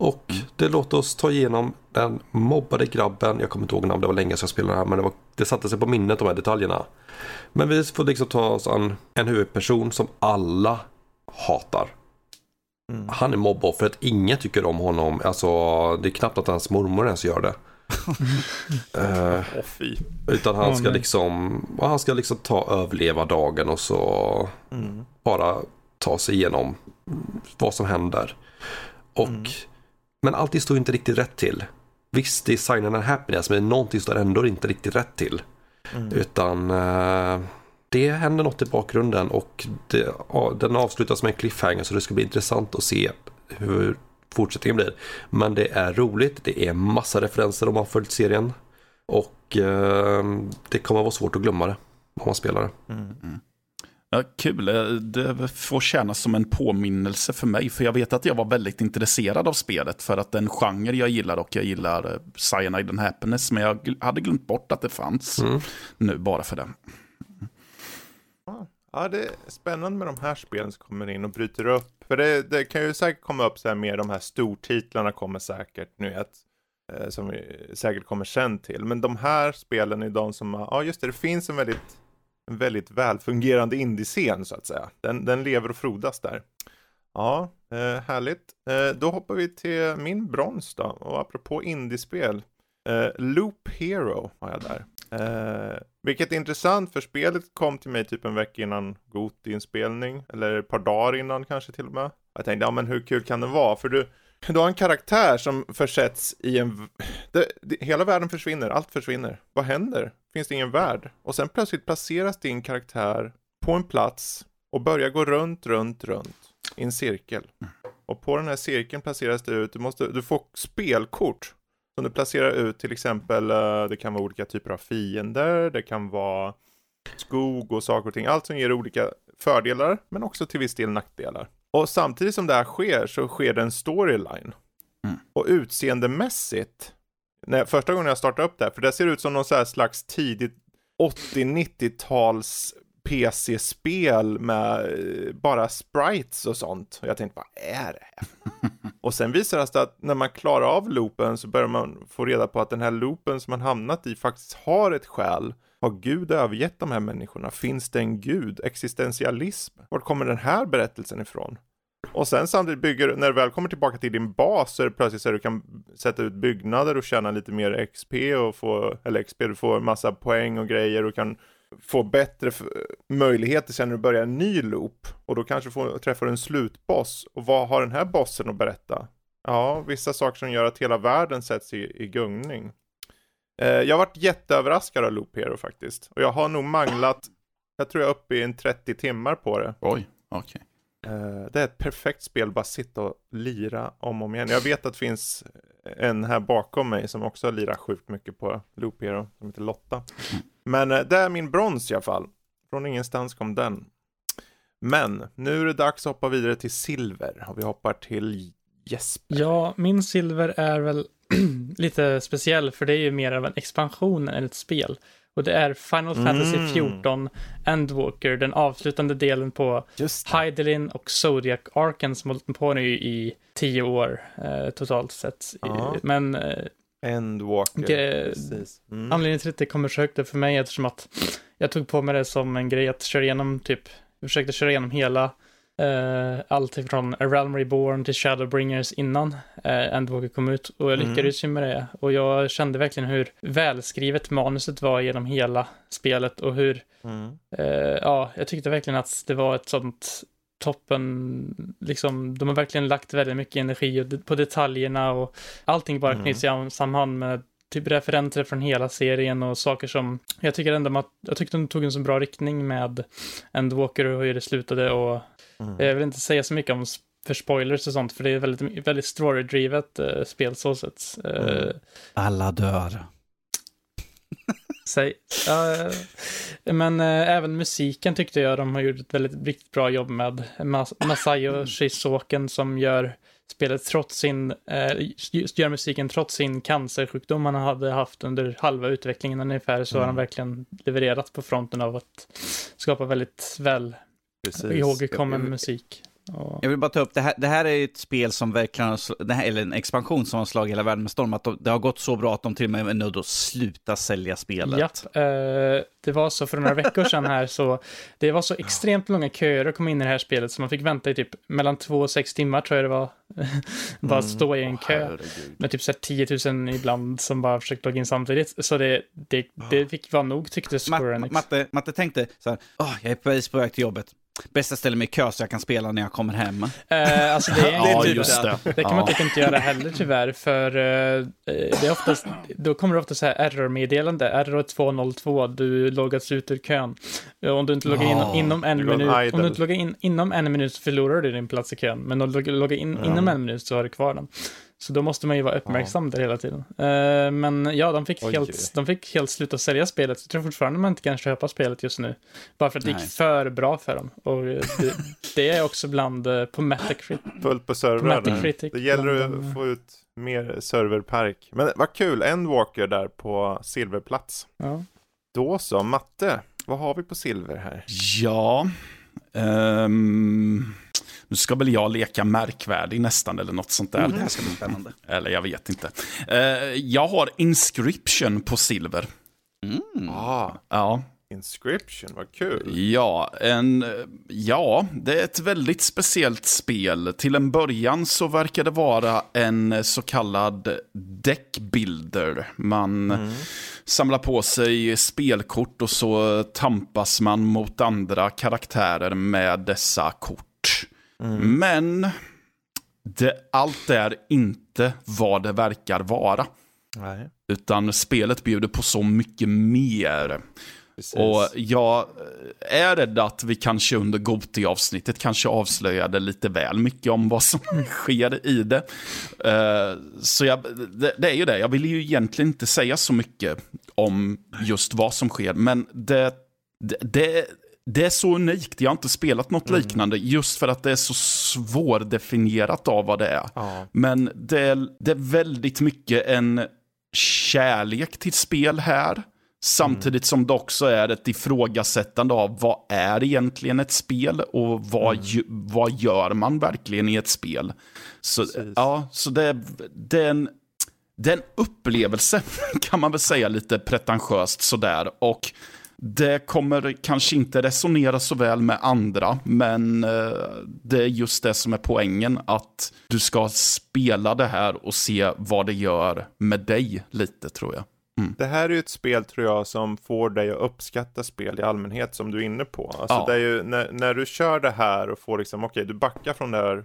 Och det låter oss ta igenom den mobbade grabben. Jag kommer inte ihåg namn, det var länge sedan jag spelade det här. Men det, var, det satte sig på minnet de här detaljerna. Men vi får liksom ta oss an en huvudperson som alla hatar. Mm. Han är mobboffret, ingen tycker om honom. Alltså det är knappt att hans mormor ens gör det. Fy. utan han ska liksom, han ska liksom ta överleva dagen och så Mm. bara ta sig igenom vad som händer. Och, Mm. Men allting står inte riktigt rätt till. Visst, det är signen and happiness, men någonting står ändå inte riktigt rätt till. Mm. Utan eh, det händer något i bakgrunden och det, den avslutas med en cliffhanger så det ska bli intressant att se hur fortsättningen blir. Men det är roligt, det är massa referenser om man följt serien. Och eh, det kommer vara svårt att glömma det om man spelar det. Mm. Ja, kul, Eh, det får kännas som en påminnelse för mig. För jag vet att jag var väldigt intresserad av spelet. För att den genre jag gillar och jag gillar eh, Cyanide and Happiness. Men jag hade glömt bort att det fanns Mm. nu bara för det. Ja, det är spännande med de här spelen som kommer in och bryter upp. För det, det kan ju säkert komma upp så här mer, de här stortitlarna kommer säkert, nu vet, eh, som vi säkert kommer sen till. Men de här spelen är de som, ja just det, det finns en väldigt, en väldigt välfungerande indiescen så att säga. Den, den lever och frodas där. Ja, eh, härligt. Eh, då hoppar vi till min brons då. Och apropå indiespel. Eh, Loop Hero har jag där. Eh, vilket är intressant för spelet kom till mig typ en vecka innan Goti-inspelning. Eller ett par dagar innan kanske till och med. Jag tänkte, ja men hur kul kan det vara? För du, du har en karaktär som försätts i en... Det, det, hela världen försvinner, allt försvinner. Vad händer? Finns det ingen värld? Och sen plötsligt placeras din karaktär på en plats och börjar gå runt, runt, runt i en cirkel. Och på den här cirkeln placeras det ut, du, måste, du får spelkort som du placerar ut till exempel, eh, det kan vara olika typer av fiender, det kan vara skog och saker och ting. Allt som ger olika fördelar, men också till viss del nackdelar. Och samtidigt som det här sker så sker det en storyline. Mm. Och utseendemässigt, när, första gången jag startade upp det här, för det ser ut som någon så slags tidigt 80-90-tals PC-spel med eh, bara sprites och sånt. Och jag tänkte, vad är det här? och sen visar det sig att när man klarar av loopen så börjar man få reda på att den här loopen som man hamnat i faktiskt har ett skäl. Har Gud övergett de här människorna? Finns det en Gud? Existentialism? Var kommer den här berättelsen ifrån? Och sen samtidigt bygger, när du väl kommer tillbaka till din bas så är det plötsligt så att du kan sätta ut byggnader och tjäna lite mer XP och få, eller XP, du får massa poäng och grejer och kan få bättre möjligheter sen när du börjar en ny loop. Och då kanske får, träffar du en slutboss. Och vad har den här bossen att berätta? Ja, vissa saker som gör att hela världen sätts i, i gungning. Eh, jag har varit jätteöverraskad av Loop Hero faktiskt. Och jag har nog manglat, jag tror jag är uppe i en 30 timmar på det. Oj, okej. Okay. Eh, det är ett perfekt spel, bara sitta och lira om och om igen. Jag vet att det finns en här bakom mig som också lirar sjukt mycket på Loop Hero, som heter Lotta. Men eh, det är min brons i alla fall. Från ingenstans kom den. Men nu är det dags att hoppa vidare till silver och vi hoppar till Jesper. Ja, min silver är väl lite speciell för det är ju mer av en expansion än ett spel. Och det är Final Fantasy Mm. 14 Endwalker, den avslutande delen på Hydelin och Zodiac Arken som hållit på nu i tio år eh, totalt sett. Ja. Men eh, Endwalker. Precis. Mm. anledningen till att det kommer så högt upp för mig är eftersom att jag tog på mig det som en grej att köra igenom typ, jag försökte köra igenom hela eh, allt ifrån A Realm Reborn till Shadowbringers innan eh, Endwalker kom ut och jag Mm. lyckades ju med det. Och jag kände verkligen hur välskrivet manuset var genom hela spelet och hur, Mm. eh, ja, jag tyckte verkligen att det var ett sånt toppen, liksom, de har verkligen lagt väldigt mycket energi på detaljerna och allting bara Mm. knyts i samman med typ referenser från hela serien och saker som, jag tycker ändå att, jag tyckte de tog en så bra riktning med Endwalker och hur det slutade och Mm. jag vill inte säga så mycket om för spoilers och sånt, för det är väldigt, väldigt story-drivet uh, spel så sett. Eh, Mm. Alla dör. Säg. Ja, eh, men eh, även musiken tyckte jag de har gjort ett väldigt riktigt bra jobb med. Mas- Masayo Shizuoken som gör spelet trots sin, eh, just gör musiken trots sin cancersjukdom han hade haft under halva utvecklingen ungefär, så har han Mm. verkligen levererat på fronten av att skapa väldigt väl Precis. ihågkommen Jag- musik. Och, Jag vill bara ta upp, det här, det här är ett spel som verkligen, har här, eller en expansion som har slagit hela världen med storm, att de, det har gått så bra att de till och med är nödda att sluta sälja spelet. Japp, eh, det var så för några veckor sedan här så det var så extremt långa köer att komma in i det här spelet så man fick vänta i typ mellan två och sex timmar tror jag det var. bara Mm. stå i en kö Herregud. med typ så här 10 000 ibland som bara försökte logga in samtidigt. Så det, det, det fick vara nog tyckte Square Enix. Matte, Matte tänkte så här, "Åh, jag är precis på väg till jobbet. Bästa ställe mig i kö så jag kan spela när jag kommer hem. Eh, alltså det, är Ja, typ just det. Det kan man typ inte göra heller tyvärr, för eh, det är oftast, då kommer det ofta så här error-meddelande, error 202, du loggats ut ur kön. Eh, Om du inte loggar in Ja, inom en minut, om du inte loggar in inom en minut så förlorar du din plats i kön, men om du loggar- loggar in Ja. inom en minut så har du kvar den. Så då måste man ju vara uppmärksam där hela tiden. Eh, men ja, de fick, Oj. helt, de fick helt sluta sälja spelet. Jag tror fortfarande man inte kan köpa spelet just nu. Bara för att det gick Nej. för bra för dem. Och det, det är också bland eh, på Metacritic. Fullt på. Metacritic Det gäller att få ut mer serverpark. Men vad kul, Endwalker där på silverplats. Ja. Då så, matte. Vad har vi på silver här? Ja, ehm, nu ska väl jag leka märkvärdig nästan eller något sånt där. Oh, det här ska bli spännande. Eller jag vet inte. Eh, jag har Inscription på silver. Mm. Ah, Ja, Inscription, vad kul. Ja, en, ja, det är ett väldigt speciellt spel. Till en början så verkar det vara en så kallad deckbuilder. Man samlar på sig spelkort och så tampas man mot andra karaktärer med dessa kort. Men det, allt är inte vad det verkar vara. Nej, Utan spelet bjuder på så mycket mer. precis. Och jag är rädd att vi kanske under Goti-avsnittet kanske avslöjade lite väl mycket om vad som sker i det. Eh, Så jag, det, det är ju det, jag vill ju egentligen inte säga så mycket om just vad som sker, men det, det, det, det är så unikt. Jag har inte spelat något liknande just för att det är så svårdefinierat av vad det är. Ja, Men det är, det är väldigt mycket en kärlek till spel här. Samtidigt som det också är ett ifrågasättande av vad är egentligen ett spel och vad, ju, vad gör man verkligen i ett spel. Så, Precis. ja, så det, det, är en, det är en upplevelse, kan man väl säga lite pretentiöst sådär. Och det kommer kanske inte resonera så väl med andra, men eh, det är just det som är poängen, att du ska spela det här och se vad det gör med dig lite, tror jag. Det här är ju ett spel tror jag som får dig att uppskatta spel i allmänhet som du är inne på. Alltså Ja. det är ju när, när du kör det här och får liksom, okej du backar från det här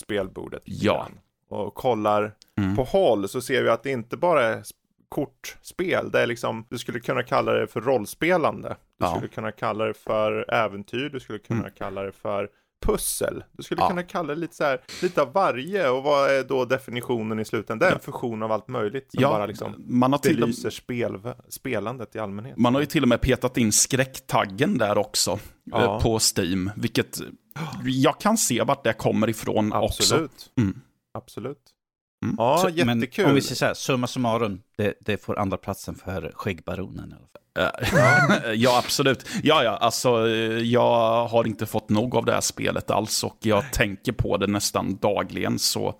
spelbordet. Ja. Och kollar Mm. på håll så ser vi att det inte bara är kortspel. Det är liksom, du skulle kunna kalla det för rollspelande. Du Ja. skulle kunna kalla det för äventyr. Du skulle kunna Mm. kalla det för pussel. Du skulle Ja. kunna kalla det lite så här, lite av varje. Och vad är då definitionen i slutändan? Det är en fusion av allt möjligt som Ja, bara liksom man har till och belyser spel, spelandet i allmänhet. Man har ju till och med petat in skräcktaggen där också Ja. eh, på Steam, vilket jag kan se vart det kommer ifrån också. Absolut. Mm. Absolut. Mm. Ja, Så- jättekul. Men om vi säger så här, summa summarum, det, det får andra platsen för skäggbaronen i alla fall. Ja, absolut. Ja, ja, alltså jag har inte fått nog av det här spelet alls och jag tänker på det nästan dagligen, så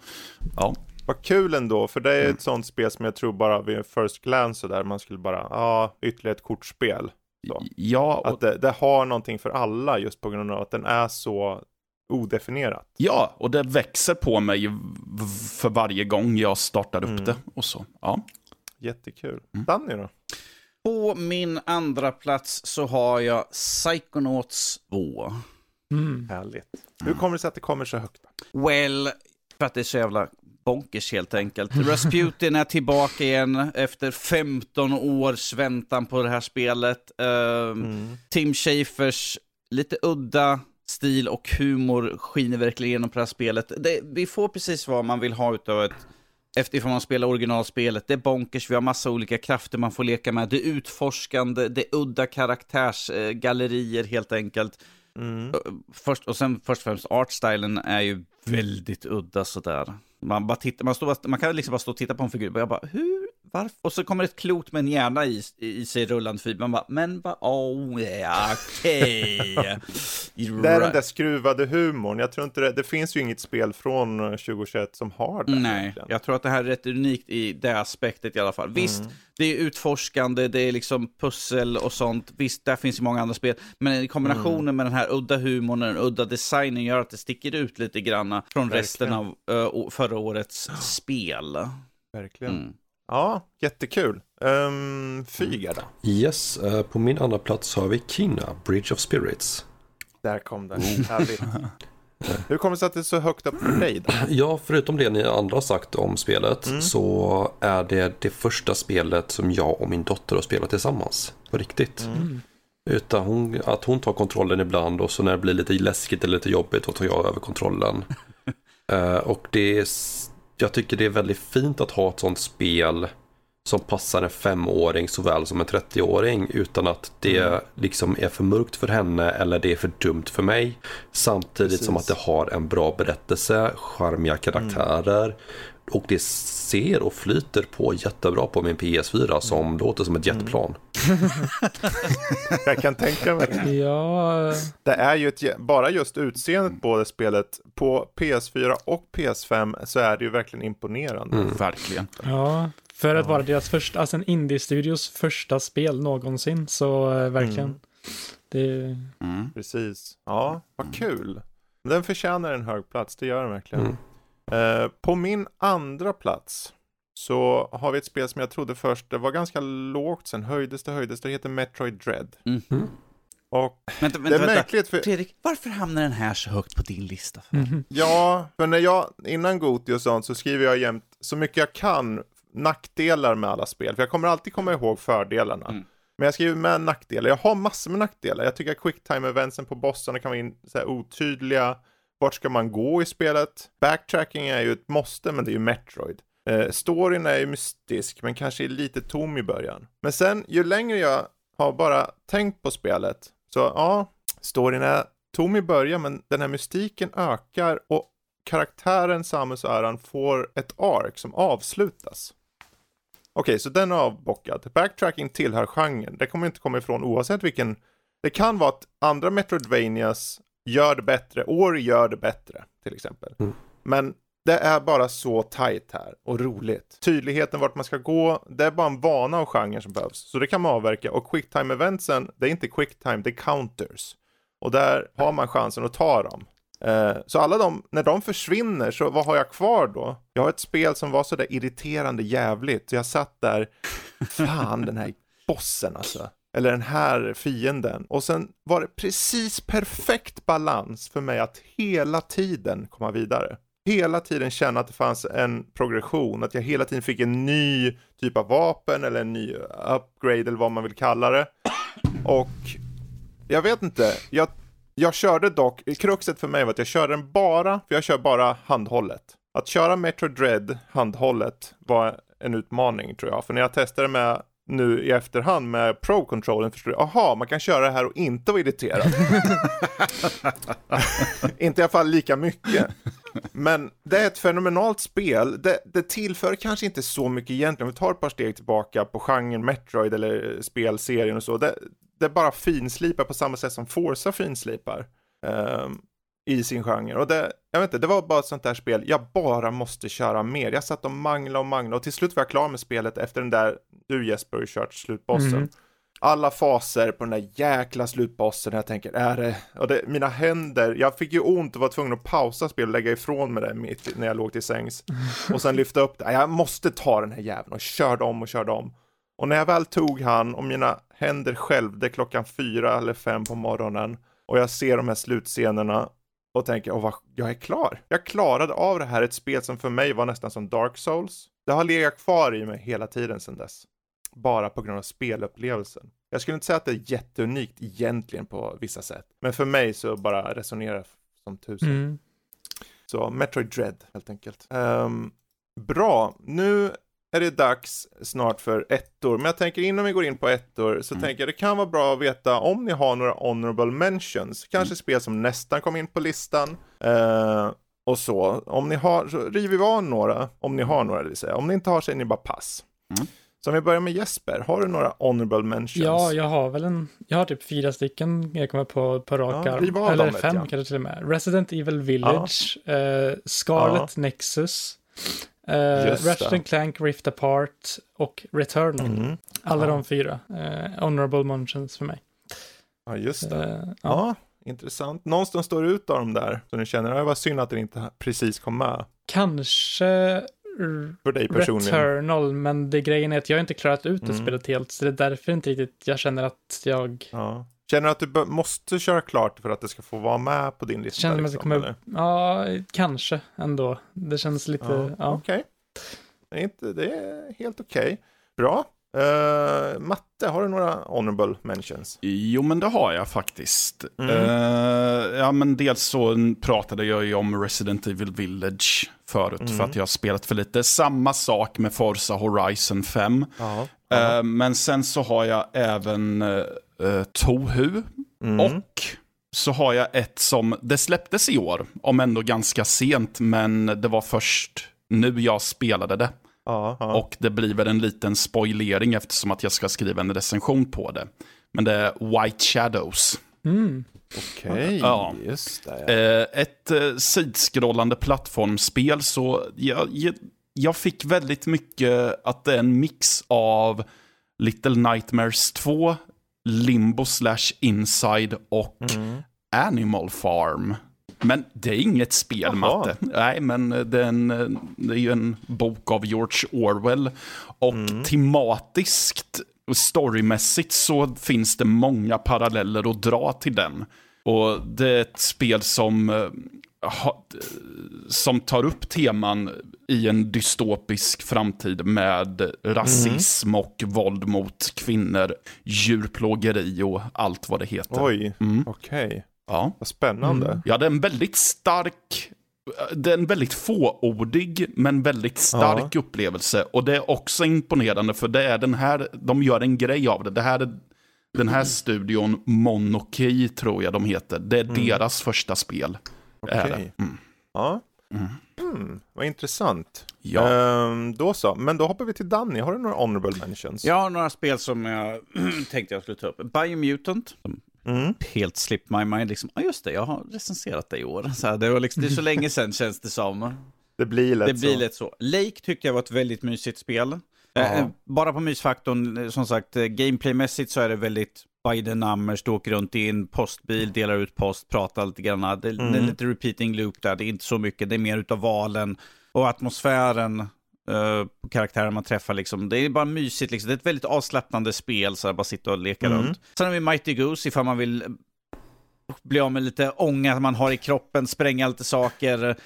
ja. Vad kul ändå, för det är Mm. ett sånt spel som jag tror bara vid en first glance så där man skulle bara, ja, ytterligare ett kortspel. Så. Ja, och, Att det, det har någonting för alla just på grund av att den är så odefinierat. Ja, och det växer på mig för varje gång jag startar upp Mm. det. Och så. Ja. Jättekul. Mm. Danny då? På min andra plats så har jag Psychonauts 2. Mm. Härligt. Hur kommer det sig att det kommer så högt? Well, för att det är så jävla bonkers helt enkelt. Rasputin är tillbaka igen efter 15 års väntan på det här spelet. Ehm, Mm. Tim Schafers lite udda stil och humor skiner verkligen igenom på det här spelet. Det, vi får precis vad man vill ha utav ett Eftersom man spelar originalspelet, det är bonkers, vi har massa olika krafter man får leka med. Det är utforskande, det är udda karaktärsgallerier helt enkelt. Mm. Först, och sen först och främst, artstylen är ju väldigt udda sådär. Man, bara tittar, man, står man kan liksom bara stå och titta på en figur och jag bara, hur, varför? Och så kommer ett klot med en hjärna i, i sig rullande förbi. Man bara, men vad, oh, yeah, okej. Det är den där skruvade humorn. Jag tror inte det, det finns ju inget spel från eh, 2021 som har det. Nej, egentligen. jag tror att det här är rätt unikt i det aspektet i alla fall. Visst, Mm. det är utforskande, det är liksom pussel och sånt. Visst, där finns ju många andra spel. Men i kombinationen Mm. med den här udda humorn och den udda designen gör att det sticker ut lite granna från Verkligen. resten av uh, förra årets spel. Verkligen. Mm. Ja, jättekul. Um, Fyga då? Yes, eh, på min andra plats har vi Kina, Bridge of Spirits. Där kom det. Oh. Härligt. Hur kommer det sig att det är så högt upp för dig då? Ja, förutom det ni andra har sagt om spelet Mm. så är det det första spelet som jag och min dotter har spelat tillsammans. På riktigt. Mm. Utan hon, att hon tar kontrollen ibland och så när det blir lite läskigt eller lite jobbigt då tar jag över kontrollen. Eh, och det är, jag tycker det är väldigt fint att ha ett sånt spel som passar en femåring såväl som en 30-åring utan att det Mm. liksom är för mörkt för henne eller det är för dumt för mig. Samtidigt som att Precis. det har en bra berättelse, charmiga karaktärer Mm. Och det ser och flyter på jättebra på min PS4 som Mm. låter som ett jetplan. Jag kan tänka mig det. Ja, Det är ju ett, bara just utseendet på det spelet, på PS4 och PS5 så är det ju verkligen imponerande. Mm. Verkligen. ja. För att vara deras första, alltså en indie-studios första spel någonsin, så eh, verkligen. Mm. Det, Mm. Precis. Ja, vad kul. Den förtjänar en hög plats, det gör den verkligen. Mm. Eh, på min andra plats så har vi ett spel som jag trodde först, det var ganska lågt, sen höjdes det, höjdes det, det heter Metroid Dread. Mm. Mm. Och Vänta, det vänta, är vänta. märkligt för, Fredrik, varför hamnar den här så högt på din lista? För? Mhm. ja, för när jag, innan Goti och sånt så skriver jag jämt så mycket jag kan nackdelar med alla spel, för jag kommer alltid komma ihåg fördelarna. Mm. Men jag skriver med nackdelar, jag har massor med nackdelar. Jag tycker att quicktime-eventsen på bossarna kan vara in, så här, otydliga. Vart ska man gå i spelet? Backtracking är ju ett måste, men det är ju Metroid. Eh, storyn är ju mystisk, men kanske är lite tom i början. Men sen, ju längre jag har bara tänkt på spelet, så ja, storyn är tom i början, men den här mystiken ökar och karaktären Samus Aran får ett ark som avslutas. Okej, så den är avbockad. Backtracking tillhör genren. Det kommer inte komma ifrån oavsett vilken. Det kan vara att andra Metroidvanias gör det bättre. Ori gör det bättre, till exempel. Mm. Men det är bara så tight här och roligt. Tydligheten vart man ska gå, det är bara en vana av genren som behövs. Så det kan man avverka. Och quicktime eventsen, det är inte quicktime, det är counters. Och där har man chansen att ta dem. Eh, Så alla de, när de försvinner, så vad har jag kvar då? Jag har ett spel som var sådär irriterande jävligt. Så jag satt där, fan den här bossen alltså. Eller den här fienden. Och sen var det precis perfekt balans för mig att hela tiden komma vidare. Hela tiden känna att det fanns en progression, att jag hela tiden fick en ny typ av vapen eller en ny upgrade eller vad man vill kalla det. Och jag vet inte, jag, jag körde dock, kruxet för mig var att jag körde den bara, för jag kör bara handhållet. Att köra Metro Dread handhållet var en utmaning tror jag, för när jag testade med nu i efterhand med Pro-controllen förstår jag, aha, man kan köra det här och inte vara irriterad. inte i alla fall lika mycket. Men det är ett fenomenalt spel. Det, det tillför kanske inte så mycket egentligen. Om vi tar ett par steg tillbaka på genren Metroid eller spelserien och så. Det, det bara finslipar på samma sätt som Forza finslipar. Um, ehm, i sin genre. Och det, jag vet inte, det var bara ett sånt där spel. Jag bara måste köra mer. Jag satt och mangla och mangla och till slut var jag klar med spelet efter den där, du Jesper har kört slutbossen. Mhm. alla faser på den där jäkla slutbossen. Jag tänker, är det, och det, mina händer, jag fick ju ont och var tvungen att pausa spelet och lägga ifrån mig det mitt när jag låg till sängs. Och sen lyfta upp det, jag måste ta den här jäveln och körde om och körde om. Och när jag väl tog han och mina händer skälvde klockan fyra eller fem på morgonen och jag ser de här slutscenerna och tänker, åh, vad, jag är klar. Jag klarade av det här, ett spel som för mig var nästan som Dark Souls. Det har legat kvar i mig hela tiden sedan dess. Bara på grund av spelupplevelsen. Jag skulle inte säga att det är jätteunikt egentligen på vissa sätt. Men för mig så bara resonerar som tusen. Mm. Så Metroid Dread helt enkelt. Ehm, bra, nu är det dags snart för ettor. Men jag tänker innan vi går in på ettor så tänker jag det kan vara bra att veta om ni har några honorable mentions. Kanske spel som nästan kom in på listan. Eh, och så. Om ni har, så river vi av några. Om ni har några det vill säga. Om ni inte har så är ni bara pass. Mm. Så om vi börjar med Jesper, har du några honorable mentions? Ja, jag har väl en, jag har typ fyra stycken jag kommer på på rak Ja, arm. Eller dem, fem kanske till och med. Resident Evil Village, eh, Scarlet Nexus, Just Ratchet det. and Clank Rift Apart och Returnal. Mm. Alla Ja. de fyra. Eh, honorable mentions för mig. Ja, just det. Eh, ja. Ja, intressant. Någonstans står ut av dem där. Så ni känner, det var synd att den inte precis kom med. Kanske För dig personligen. Returnal, men det grejen är att jag inte klarat ut det Mm. spelet helt, så det är därför inte riktigt jag känner att jag Ja. Känner du att du måste köra klart för att det ska få vara med på din lista? känner mig att det liksom, kommer, eller? ja, kanske ändå. Det känns lite, Ja, ja. Okej. Det, inte- det är helt okej. Bra. Eh, Matte, har du några honorable mentions? Jo, men det har jag faktiskt. Mm. Eh, ja, men dels så pratade jag ju om Resident Evil Village förut, Mm. för att jag har spelat för lite. Samma sak med Forza Horizon 5. Ja. Eh, men sen så har jag även uh, Tohu. Mm. Och så har jag ett som, det släpptes i år, om ändå ganska sent, men det var först nu jag spelade det. ja, ja. Och det blir väl en liten spoilering eftersom att jag ska skriva en recension på det. Men det är White Shadows. Mm. Okej, Ja. just det. Ja. Eh, ett eh, sidskrollande plattformsspel, så jag, jag, jag fick väldigt mycket att det är en mix av Little Nightmares 2, Limbo slash Inside och Mm. Animal Farm. Men det är inget spel, Jaha. Matte. Nej, men det är, en, det är ju en bok av George Orwell. Och Mm. tematiskt storymässigt så finns det många paralleller att dra till den. Och det är ett spel som, eh, ha, som tar upp teman i en dystopisk framtid med rasism och våld mot kvinnor, djurplågeri och allt vad det heter. Oj, Mm. okej. Ja. Vad spännande. Mm. Ja, det är en väldigt stark, det är en väldigt fåordig men väldigt stark upplevelse. Och det är också imponerande för det är den här, de gör en grej av det. Det här är, den här studion, Monokey tror jag de heter, det är deras första spel. Okej. Mm. Ja. Mm. Mm, vad intressant. Ja. Ehm, då så, men då hoppar vi till Danny. Har du några honorable mentions? Jag har några spel som jag tänkte jag skulle ta upp. Biomutant, Mm. helt slipped my mind. Liksom, ja, just det, jag har recenserat det i år. Så här, det, var liksom, det är så länge sedan känns det som. Det blir lätt Det blir så. lätt så. Lake tyckte jag var ett väldigt mysigt spel. Ja. Eh, bara på mysfaktorn, eh, som sagt, eh, gameplaymässigt så är det väldigt numbers, du åker runt i en postbil, delar ut post, pratar lite grann. Det, det Mm. är lite repeating loop där, det är inte så mycket, det är mer utav valen och atmosfären eh, på karaktärer man träffar. Liksom. Det är bara mysigt, liksom. det är ett väldigt avslappnande spel, så här, bara sitta och leka Mm. runt. Sen har vi Mighty Goose ifall man vill bli av med lite ånga man har i kroppen, spränga lite saker,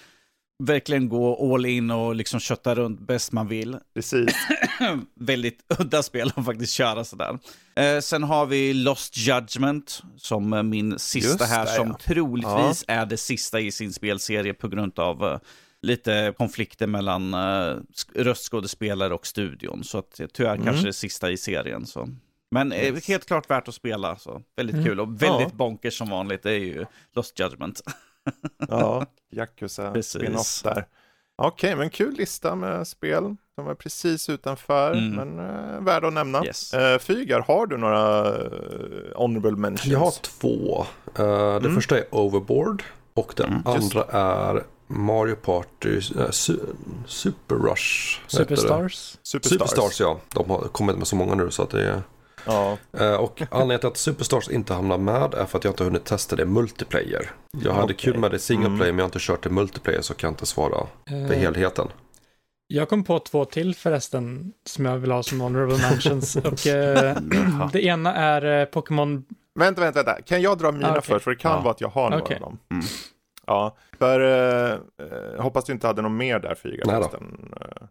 verkligen gå all in och liksom kötta runt bäst man vill. Precis. Väldigt udda spel att faktiskt köra sådär. Eh, sen har vi Lost Judgment som eh, min sista Just här det, som ja. troligtvis är det sista i sin spelserie på grund av eh, lite konflikter mellan eh, sk- röstskådespelare och studion. Så att, eh, tyvärr Mm. kanske det sista i serien. Så. Men eh, Yes. helt klart värt att spela. Så. Väldigt Mm. kul och väldigt Ja. bonkers som vanligt. Det är ju Lost Judgment. Ja, Yakuza spin-off där. Okej, men kul lista med spel som är precis utanför, Mm. men uh, värda att nämna. Yes. Uh, Fygar, har du några uh, honorable mentions? Jag har två. Eh, det Mm. första är Overboard och det Mm, just andra är Mario Party eh, su- Super Rush. Superstars. Superstars. Superstars ja. De har kommit med så många nu så att det är... Ja. Eh, Och anledningen till att Superstars inte hamnar med är för att jag inte har hunnit testa det multiplayer. Jag hade Okej. kul med det single Mm. player men jag har inte kört det multiplayer så kan jag inte svara för Eh, helheten. Jag kom på två till förresten som jag vill ha som honorable mentions. och eh, det ena är eh, Pokémon... Vänta, vänta, vänta. Kan jag dra mina Ah, okej. först? För det kan Ja. vara att jag har några Okej. av dem. Mm. Ja, för eh, eh, hoppas du inte hade något mer där Fyga. Nej då.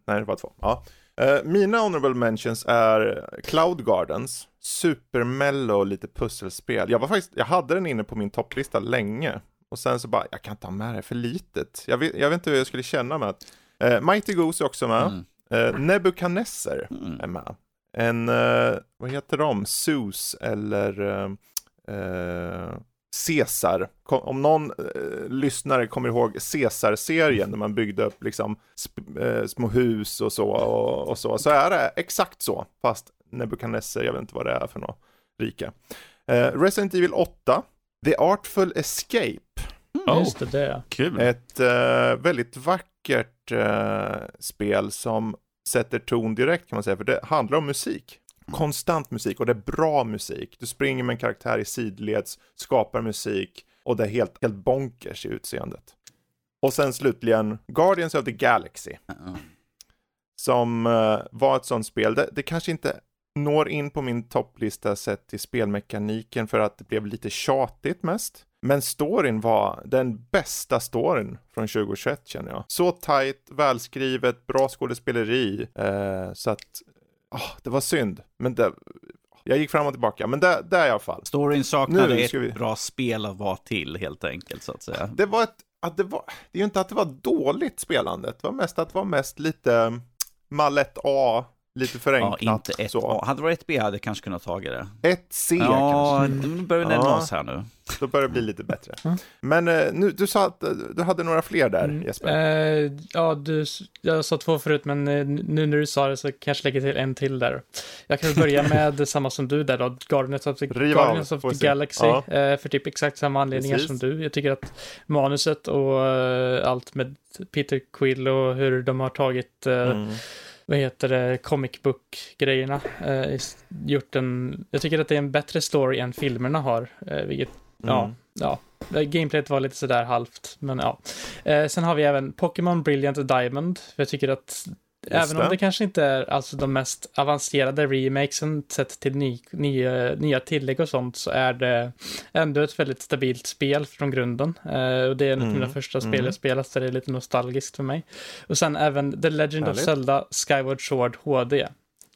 nej, det var två. Ja. Eh, mina honorable mentions är Cloud Gardens, supermello, lite pusselspel. Jag var faktiskt, jag hade den inne på min topplista länge. Och sen så bara, jag kan inte ha med det, för litet. Jag vet, jag vet inte hur jag skulle känna med att... Eh, Mighty Goose är också med. Mm. Eh, Nebuchadnezzar Mm. är med. En, eh, vad heter de? Zeus eller eh, Caesar. Om någon eh, lyssnare kommer ihåg Caesar-serien när man byggde upp liksom sp- eh, små hus och så och, och så, så är det exakt så. Fast Nebuchadnezzar, jag vet inte vad det är för något rike. Eh, Resident Evil 8, The Artful Escape. Oh, Just det, det. kul. Ett eh, väldigt vackert eh, spel som sätter ton direkt kan man säga, för det handlar om musik. Konstant musik och det är bra musik. Du springer med en karaktär i sidleds, skapar musik och det är helt, helt bonkers i utseendet. Och sen slutligen Guardians of the Galaxy Ja. som eh, var ett sånt spel. Det, det kanske inte når in på min topplista sett till spelmekaniken för att det blev lite tjatigt mest. Men storyn var den bästa storyn från 2021 känner jag. Så tight, välskrivet, bra skådespeleri. Eh, så att, åh, det var synd. Men det, jag gick fram och tillbaka. Men det, det är i alla fall. Storyn saknade ett vi- bra spel att vara till helt enkelt så att säga. Det var ett, att det var, det är ju inte att det var dåligt spelande. Det var mest att det var mest lite Mallet A, lite Ja, förenklat. inte ett så. A. Hade det varit ett B hade jag kanske kunnat tagit det. Ett C Ja, kanske. nu börjar vi närma Ja. oss här nu. Då börjar det bli lite bättre. Mm. Men eh, nu, du sa att du hade några fler där Mm, Jesper. eh, ja, du, jag sa två förut, men eh, nu när du sa det så kanske lägga till en till där. Jag kan börja med samma som du där då, Guardians of the, Riv av, Guardians of the. Galaxy, Ja. eh, för typ exakt samma anledningar Precis. som du. Jag tycker att manuset och eh, allt med Peter Quill och hur de har tagit eh, Mm. Vad heter det, comic book-grejerna. Eh, gjort en, jag tycker att det är en bättre story än filmerna har, eh, vilket, ja, Mm. ja. Eh, Gameplayet var lite sådär halvt, men ja. Eh, sen har vi även Pokémon Brilliant Diamond. Jag tycker att även om det kanske inte är alltså de mest avancerade remakesen sett till ny, nya, nya tillägg och sånt så är det ändå ett väldigt stabilt spel från grunden. Eh, och det är ett av mina Mm, första spel mm. jag spelat så det är lite nostalgiskt för mig. Och sen även The Legend Härligt. of Zelda Skyward Sword HD.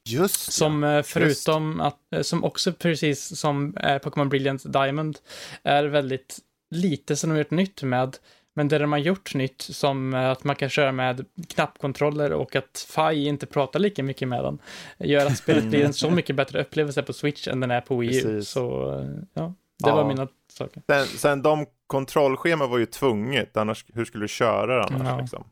Just Som eh, förutom att, eh, som också precis som eh, Pokémon Brilliant Diamond är väldigt lite som de har gjort nytt med. Men det de har gjort nytt som att man kan köra med knappkontroller och att Fi inte pratar lika mycket med den gör att spelet blir en så mycket bättre upplevelse på Switch än den är på Wii U. Precis. Så ja, det Ja. var mina saker. Sen, sen de kontrollschema var ju tvunget, annars hur skulle du köra det annars Ja. liksom?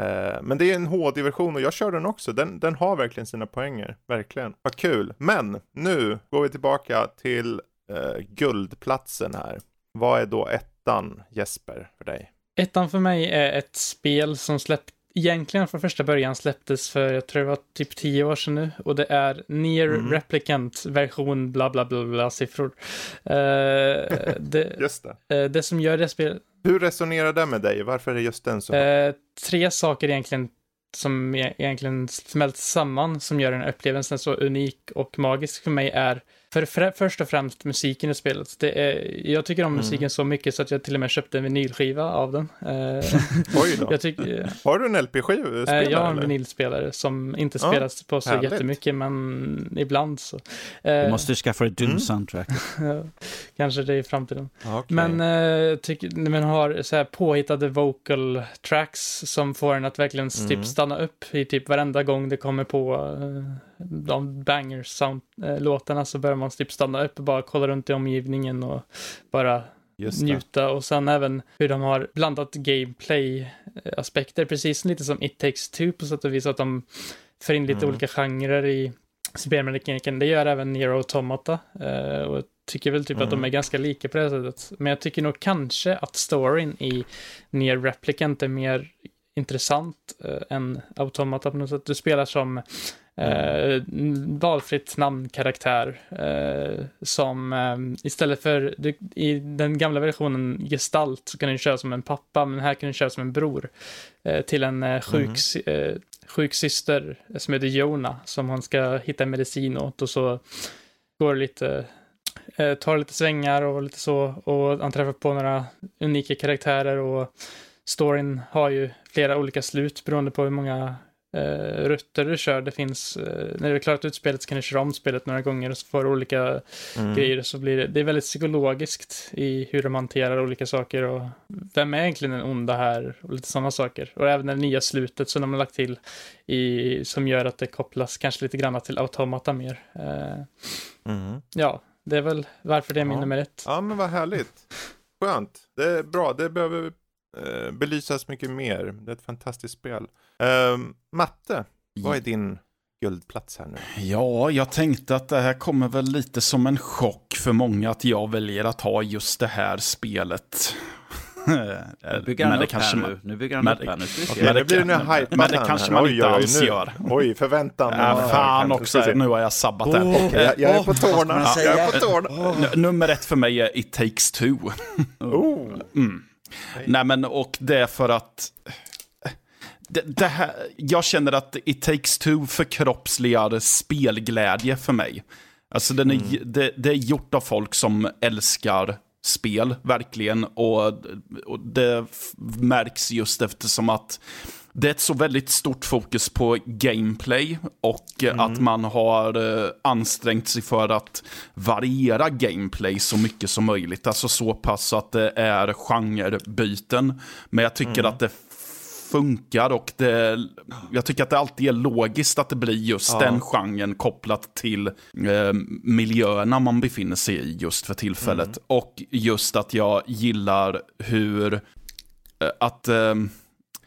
Eh, men det är en HD-version och jag kör den också. Den, den har verkligen sina poänger, verkligen. Vad kul. Men nu går vi tillbaka till eh, guldplatsen här. Vad är då ettan Jesper för dig? Ettan för mig är ett spel som släppt egentligen från första början släpptes för, jag tror det var typ tio år sedan nu. Och det är Near Mm. Replicant version bla bla bla bla siffror. Eh, det, Just det. eh, det som gör det spelet, Hur resonerar det med dig? Varför är just den så? eh, tre saker egentligen som e- egentligen smälts samman som gör den upplevelsen så unik och magisk för mig är för, för, först och främst musiken i spelet. Det är, jag tycker om Mm. musiken så mycket så att jag till och med köpte en vinylskiva av den. Eh, Oj då. jag tycker, Har du en LP-skiva? Eh, Jag har en vinylspelare som inte Ja, spelas på så härligt. jättemycket, men ibland så. Du Eh, måste skaffa dig Mm. Doom-soundtrack. Kanske det i framtiden. Okay. Men eh, när man har så här påhittade vocal tracks som får en att verkligen Mm. typ stanna upp i typ varenda gång det kommer på eh, de bangers sound, eh, låtarna så börjar man typ stanna upp och bara kolla runt i omgivningen och bara njuta och sen även hur de har blandat gameplay-aspekter, precis lite som It takes two på sätt och vis, att de för in lite Mm. olika genrer i spelmekaniken. Det gör även Nero Automata eh, och tycker väl typ att de Mm. är ganska lika på det sättet. Men jag tycker nog kanske att storyn i Nier Replicant är mer intressant eh, än Automata på något sätt. Du spelar som eh, valfritt namnkaraktär eh, som eh, istället för du, i den gamla versionen gestalt så kan du köra som en pappa men här kan du köra som en bror eh, till en eh, sjuk, eh, sjuk syster som heter Jona som hon ska hitta medicin åt och så går det lite eh, tar lite svängar och lite så och han träffar på några unika karaktärer och storyn har ju flera olika slut beroende på hur många eh, rutter du kör. Det finns, eh, när du har klarat ut spelet så kan du köra om spelet några gånger och så får du olika Mm. grejer. Så blir det, det är väldigt psykologiskt i hur de hanterar olika saker och vem är egentligen den onda här och lite sådana saker. Och även det nya slutet som de har lagt till i, som gör att det kopplas kanske lite grann till automata mer. Eh, Mm. ja, det är väl varför det är min Ja. nummer ett. Ja, men vad härligt. Skönt. Det är bra. Det behöver eh, belysas mycket mer. Det är ett fantastiskt spel. Ehm, Matte, vad är din guldplats här nu? Ja, jag tänkte att det här kommer väl lite som en chock för många att jag väljer att ha just det här spelet. Nu bygger han Men det upp kanske här nu. Nu bygger han upp här. Nu. Okej, Men det nu blir nu men- hypat men det kanske man Oj, inte alls nu. gör. Oj, förväntan. Äh, fan också, nu har jag sabbat det. Okej, jag, jag är på tårna. Jag är på tårna. Nummer ett för mig är It takes two. Oh. Nej men och det är för att det, det här, jag känner att It takes two förkroppsligar spelglädje för mig. Alltså den är, det, det är gjort av folk som älskar spel, verkligen. Och, och det märks just eftersom att det är ett så väldigt stort fokus på gameplay och eh, att man har eh, ansträngt sig för att variera gameplay så mycket som möjligt. Alltså så pass att det är genrebyten. Men jag tycker att det funkar och det, jag tycker att det alltid är logiskt att det blir just Ja. den genren kopplat till eh, miljöerna man befinner sig i just för tillfället. Och just att jag gillar hur eh, att eh,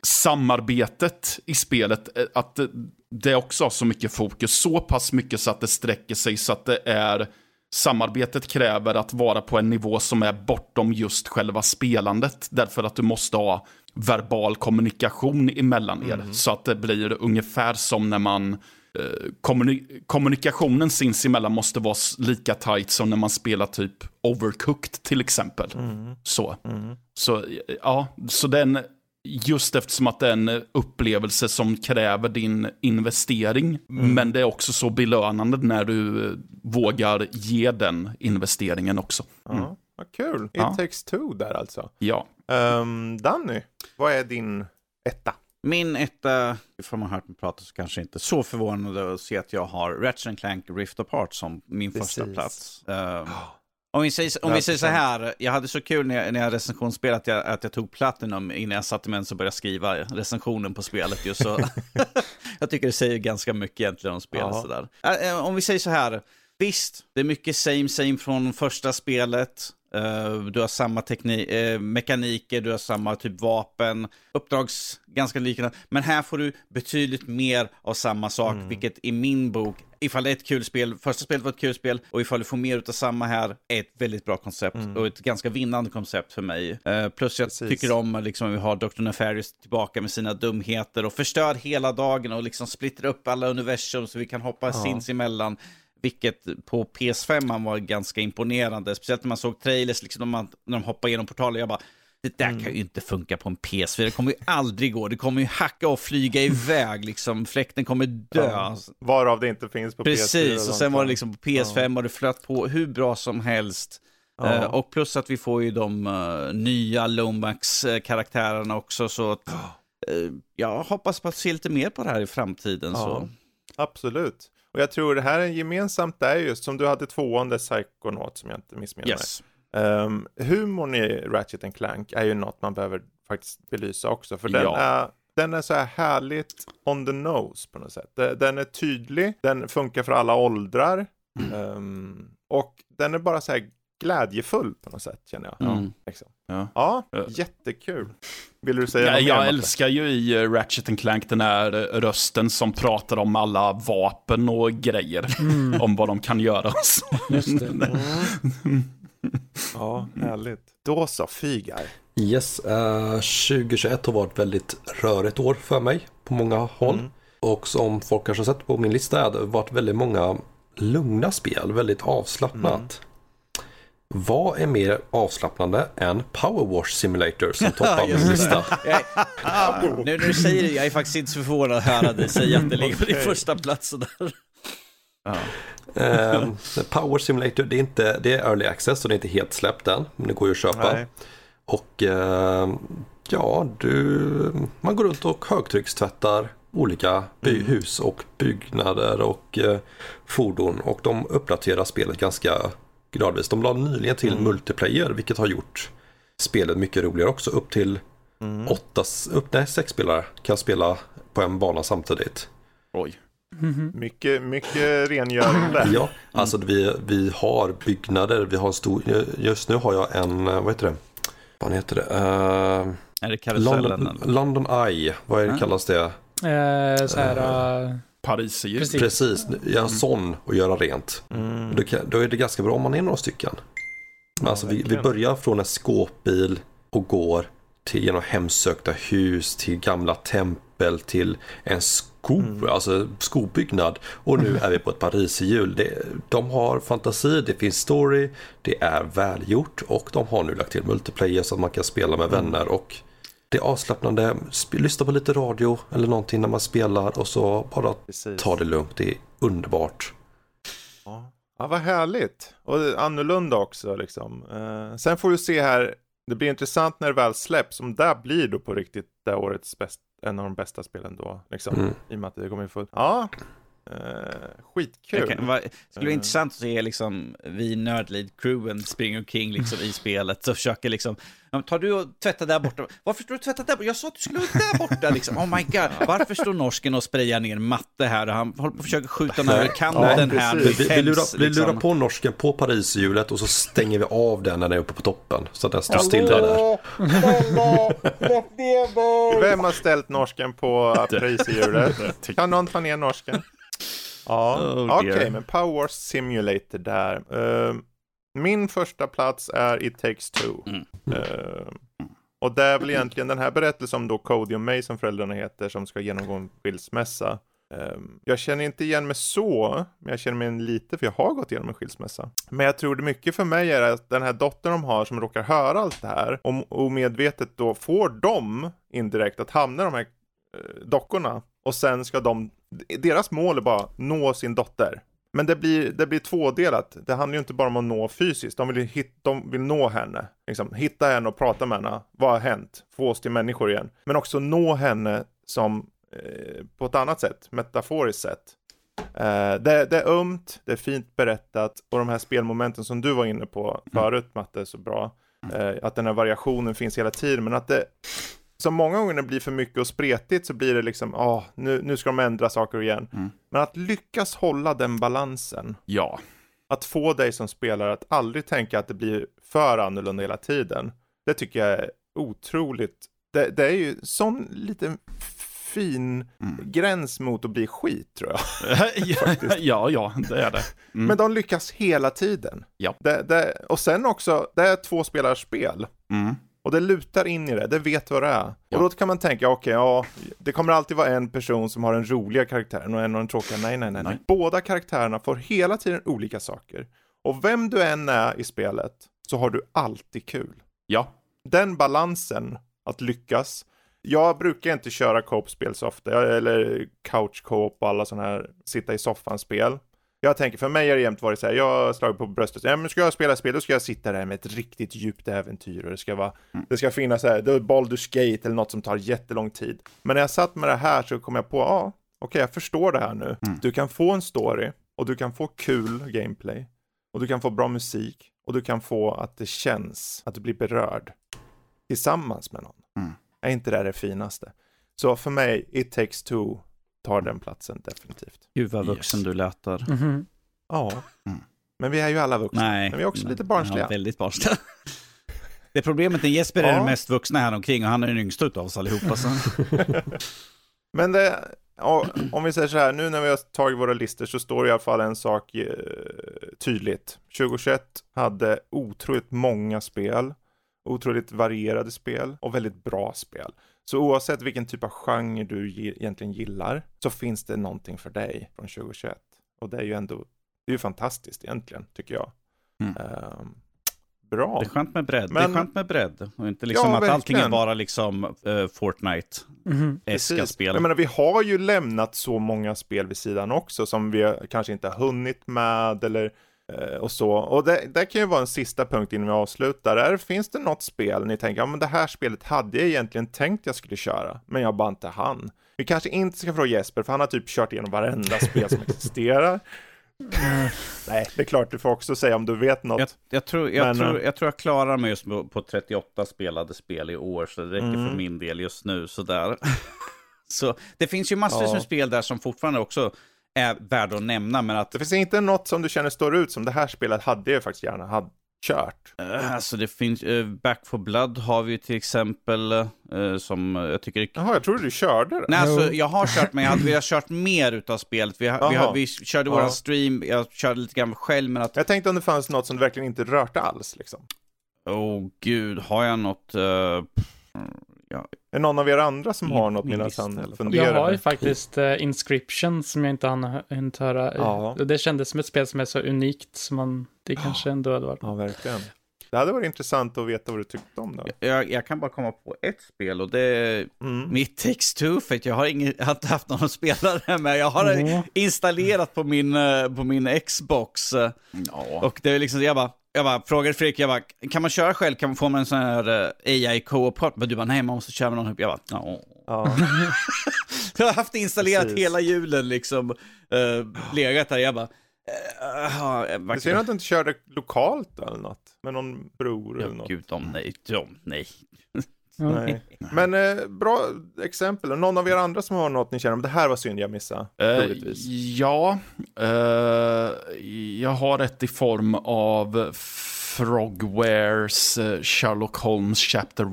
samarbetet i spelet, eh, att det, det också har så mycket fokus, så pass mycket så att det sträcker sig så att det är Samarbetet kräver att vara på en nivå som är bortom just själva spelandet. Därför att du måste ha verbal kommunikation emellan er. Så att det blir ungefär som när man eh, kommuni- kommunikationen sinsemellan måste vara lika tight som när man spelar typ overcooked till exempel. Så. Så, eh, ja, så den, just eftersom att det är en upplevelse som kräver din investering, men det är också så belönande när du eh, vågar ge den investeringen också. Mm. Ja, vad kul. It Ja. takes two där alltså. Ja. Um, Danny, vad är din etta? Min etta, ifall man har hört mig prata så kanske inte så förvånande att se att jag har Ratchet Clank Rift Apart som min Precis. första plats. Ehm, om vi, säger, om vi säger så här, jag hade så kul när jag, när jag recensionspelade att jag, att jag tog Platinum innan jag satte mig ens och började skriva recensionen på spelet. Just så. jag tycker det säger ganska mycket egentligen om spelet. Ja. Sådär. Äh, om vi säger så här, visst, det är mycket same same från första spelet. Eh, du har samma teknik, eh, mekaniker, du har samma typ vapen, uppdrags ganska liknande. Men här får du betydligt mer av samma sak, vilket i min bok, ifall det är ett kul spel, första spelet var ett kul spel, och ifall du får mer av samma här, är ett väldigt bra koncept och ett ganska vinnande koncept för mig. Eh, plus jag Precis. tycker om liksom, vi har Dr. Nefarious tillbaka med sina dumheter och förstör hela dagen och liksom splittrar upp alla universum så vi kan hoppa sinsemellan. Vilket på PS5 var ganska imponerande. Speciellt när man såg trailers, liksom när, man, när de hoppade igenom portalen. Jag bara, det där kan ju inte funka på en PS4. Det kommer ju aldrig gå. Det kommer ju hacka och flyga iväg. Liksom. Fläkten kommer dö. Ja, Varav det inte finns på PS4. Precis, och sen var det liksom på PS5 Ja. och det flöt på hur bra som helst. Ja. Eh, och plus att vi får ju de eh, nya Lomax-karaktärerna också. Så att, eh, jag hoppas på att se lite mer på det här i framtiden. Ja. Så. Absolut. Och jag tror det här är gemensamt där just som du hade tvåan, där Psychonaut som jag inte missminner Yes. mig. Um, humorn i Ratchet and Clank är ju något man behöver faktiskt belysa också. För den, Ja. är, den är så här härligt on the nose på något sätt. Den, är tydlig, den funkar för alla åldrar. Ehm, och den är bara så här glädjefull på något sätt känner jag. Mm. Liksom. Ja. Ja, Ja. jättekul. Vill du säga Jag, något mer, jag Matte? älskar ju i eh, Ratchet and Clank den här eh, rösten som pratar om alla vapen och grejer. Om vad de kan göra. Just det. Ja, härligt. Då så, Fygar. Yes, eh, 2021 har varit väldigt rörigt år för mig på många håll. Mm. Och som folk kanske har sett på min lista är det varit väldigt många lugna spel, väldigt avslappnat. Vad är mer avslappnande än Power Wash Simulator som toppar min lista? Jag, nu när du säger det, jag är faktiskt inte så förvånad att höra dig säga att det ligger på din första plats där. Eh, Power Simulator, det är, inte, det är early access och det är inte helt släppt än. Men det går ju att köpa. Nej. Och eh, ja, du, man går runt och högtryckstvättar olika by- Mm. hus och byggnader och eh, fordon. Och de uppdaterar spelet ganska gradvis. De la nyligen till Mm. multiplayer vilket har gjort spelet mycket roligare också. Upp till Mm. åtta, upp, nej, sex spelare kan spela på en bana samtidigt. Oj. Mycket, mycket rengöring där. Ja, alltså vi, vi har byggnader, vi har stor, just nu har jag en, eh, vad heter det? Vad heter det? Eh, Är det karusellen? London, eller? London Eye, vad är det, Ah. kallas det? Eh, så här, eh, Parisier. Precis. Precis, göra en sån och göra rent. Mm. Då, kan, då är det ganska bra om man är några stycken. alltså vi, vi börjar från en skåpbil och går till genom hemsökta hus, till gamla tempel, till en sko, alltså skobyggnad. Och nu är vi på ett pariserhjul. Det, de har fantasi, det finns story, det är välgjort och de har nu lagt till multiplayer så att man kan spela med vänner. och det är avslappnande, lyssna på lite radio eller någonting när man spelar och så bara Precis. ta det lugnt. Det är underbart. Ja. ja, vad härligt. Och annorlunda också liksom. Eh, sen får vi se här, det blir intressant när det väl släpps, om det blir då på riktigt det årets bäst, en av de bästa spelen då. Liksom. Mm. I och med att det kommer få, ja, eh, skitkul. Kan, va, det skulle vara Eh. intressant att se liksom, vi nördlead-crewen springer omkring liksom, i spelet och försöker liksom, "Ja, tar du och tvättar där borta? Varför står du och tvättar där borta? Jag sa att du skulle vara där borta liksom. Oh my god, varför står norsken och sprayar ner matte här och han håller på att försöka skjuta den över kanten här. precis. Vi, med vi, lurar, vi liksom. lurar på norsken på Pariserhjulet och så stänger vi av den när den är uppe på toppen. Så att den står stilla där. Vem har ställt norsken på priserhjulet? Kan någon ta ner norsken? Ja, Oh, okej, dear. men Power Wars Simulator där. Eh, min första plats är It Takes Two. Mm. Eh, och det är väl egentligen den här berättelsen om då Cody och May som föräldrarna heter som ska genomgå en skilsmässa. Eh, jag känner inte igen mig så, men jag känner mig igen lite för jag har gått igenom en skilsmässa. Men jag tror det mycket för mig är att den här dottern de har som råkar höra allt det här och omedvetet då får dem indirekt att hamna i de här eh, dockorna och sen ska de, deras mål är bara nå sin dotter. Men det blir, det blir tvådelat. Det handlar ju inte bara om att nå fysiskt. De vill, hit, de vill nå henne. Liksom, hitta henne och prata med henne. Vad har hänt? Få oss till människor igen. Men också nå henne som eh, på ett annat sätt, metaforiskt sätt. Eh, det, det är ömt, det är fint berättat och de här spelmomenten som du var inne på förut Matte, så bra. Eh, att den här variationen finns hela tiden, men att det som många gånger när det blir för mycket och spretigt så blir det liksom, ah, nu, nu ska de ändra saker igen. Mm. Men att lyckas hålla den balansen, Ja. att få dig som spelare att aldrig tänka att det blir för annorlunda hela tiden, det tycker jag är otroligt, det, det är ju sån liten fin gräns mot att bli skit tror jag. ja, ja, det är det. Mm. Men de lyckas hela tiden. Ja. Det, det, och sen också, det är två spelars spel. Mm. Och det lutar in i det, det vet vad det är. Ja. Och då kan man tänka, okej, ja, det kommer alltid vara en person som har den roliga karaktären och en av den tråkiga. Nej, nej, nej, nej. Båda karaktärerna får hela tiden olika saker. Och vem du än är i spelet så har du alltid kul. Ja. Den balansen, att lyckas. Jag brukar inte köra co-op-spel så ofta, eller couch co-op och alla sådana här sitta i soffan-spel. Jag tänker, för mig har det jämt varit så här, jag har slagit på bröstet, ja, men ska jag spela spel då ska jag sitta där med ett riktigt djupt äventyr och det ska vara, det ska finnas så här, det är Baldur's Gate eller något som tar jättelång tid. Men när jag satt med det här så kom jag på, ja, okej jag förstår det här nu. Du kan få en story och du kan få kul gameplay och du kan få bra musik och du kan få att det känns, att du blir berörd tillsammans med någon. Mm. Är inte det det finaste? Så för mig, It takes two tar den platsen definitivt. Gud vad vuxen Yes. du låter. Mhm. Ja, Mm. men vi är ju alla vuxna. Nej. Men vi är också Nej. lite barnsliga. Ja, väldigt barnsliga. Det problemet är Jesper är Ja. den mest vuxna här omkring och han är den yngsta utav oss allihopa. Så. Men det, ja, om vi säger så här, nu när vi har tagit våra listor så står i alla fall en sak eh, tydligt. 2021 hade otroligt många spel otroligt varierade spel och väldigt bra spel. Så oavsett vilken typ av genre du ge- egentligen gillar så finns det någonting för dig från 2021. Och det är ju ändå, det är ju fantastiskt egentligen, tycker jag. Mm. Ehm, bra. Det är skönt med bredd. Men- Det är skönt med bredd. Och inte liksom Ja, att allting är verkligen. bara liksom uh, Fortnite-eska. Precis. spel. Jag menar, vi har ju lämnat så många spel vid sidan också som vi kanske inte har hunnit med eller och så. Och det, det kan ju vara en sista punkt innan vi avslutar. Där finns det något spel ni tänker, ja men det här spelet hade jag egentligen tänkt jag skulle köra, men jag bara inte hann. Vi kanske inte ska fråga Jesper, för han har typ kört igenom varenda spel som existerar. Nej, det är klart, du får också säga om du vet något. Jag, jag, tror, jag, Men, tror, eh, jag tror jag klarar mig just på, på 38 spelade spel i år, så det räcker Mm. för min del just nu. Sådär. så det finns ju massor Ja. med spel där som fortfarande också är värda att nämna, men att Det finns inte något som du känner står ut som det här spelet hade jag faktiskt gärna hade kört. eh, alltså det finns, eh, Back for Blood har vi ju till exempel, eh, som jag tycker Jaha, jag trodde du körde det. Nej, alltså, Jo. jag har kört, men jag hade velat kört mer utav spelet. Vi, har, vi, har, vi körde våran stream, jag körde lite grann själv, men att, Jag tänkte om det fanns något som du verkligen inte rörte alls liksom. åh oh, gud, har jag något... eh, ja, Är någon av er andra som har något medan han funderar? Jag har ju faktiskt uh, Inscription som jag inte hann hunnit höra. Ja. Det kändes som ett spel som är så unikt som man, det kanske ändå hade varit. Ja, verkligen. Det hade varit intressant att veta vad du tyckte om det. jag, jag kan bara komma på ett spel och det är Mm. Mitt Takes Two, för jag har, ingen, jag har inte haft någon att spela det med. Jag har Mm. installerat på min, eh, på min Xbox. Ja. Och det är liksom, jag bara, jag bara frågade Fredrik, jag bara, kan man köra själv? Kan man få med en sån här eh, AI co-op? Men du bara, nej man måste köra med någon. Jag bara, ja. Ja. Jag har haft det installerat Precis. hela julen liksom, uh, legat där. Jag bara, uh, ja, Det verkligen- ser att du inte körde lokalt eller något? Med någon bror eller Ja, något? gud, de nej, de nej. Nej. Men eh, bra exempel. Och Någon av er andra som har något ni känner om det här var synd jag missade? Eh, ja, eh, jag har ett i form av Frogwares eh, Sherlock Holmes Chapter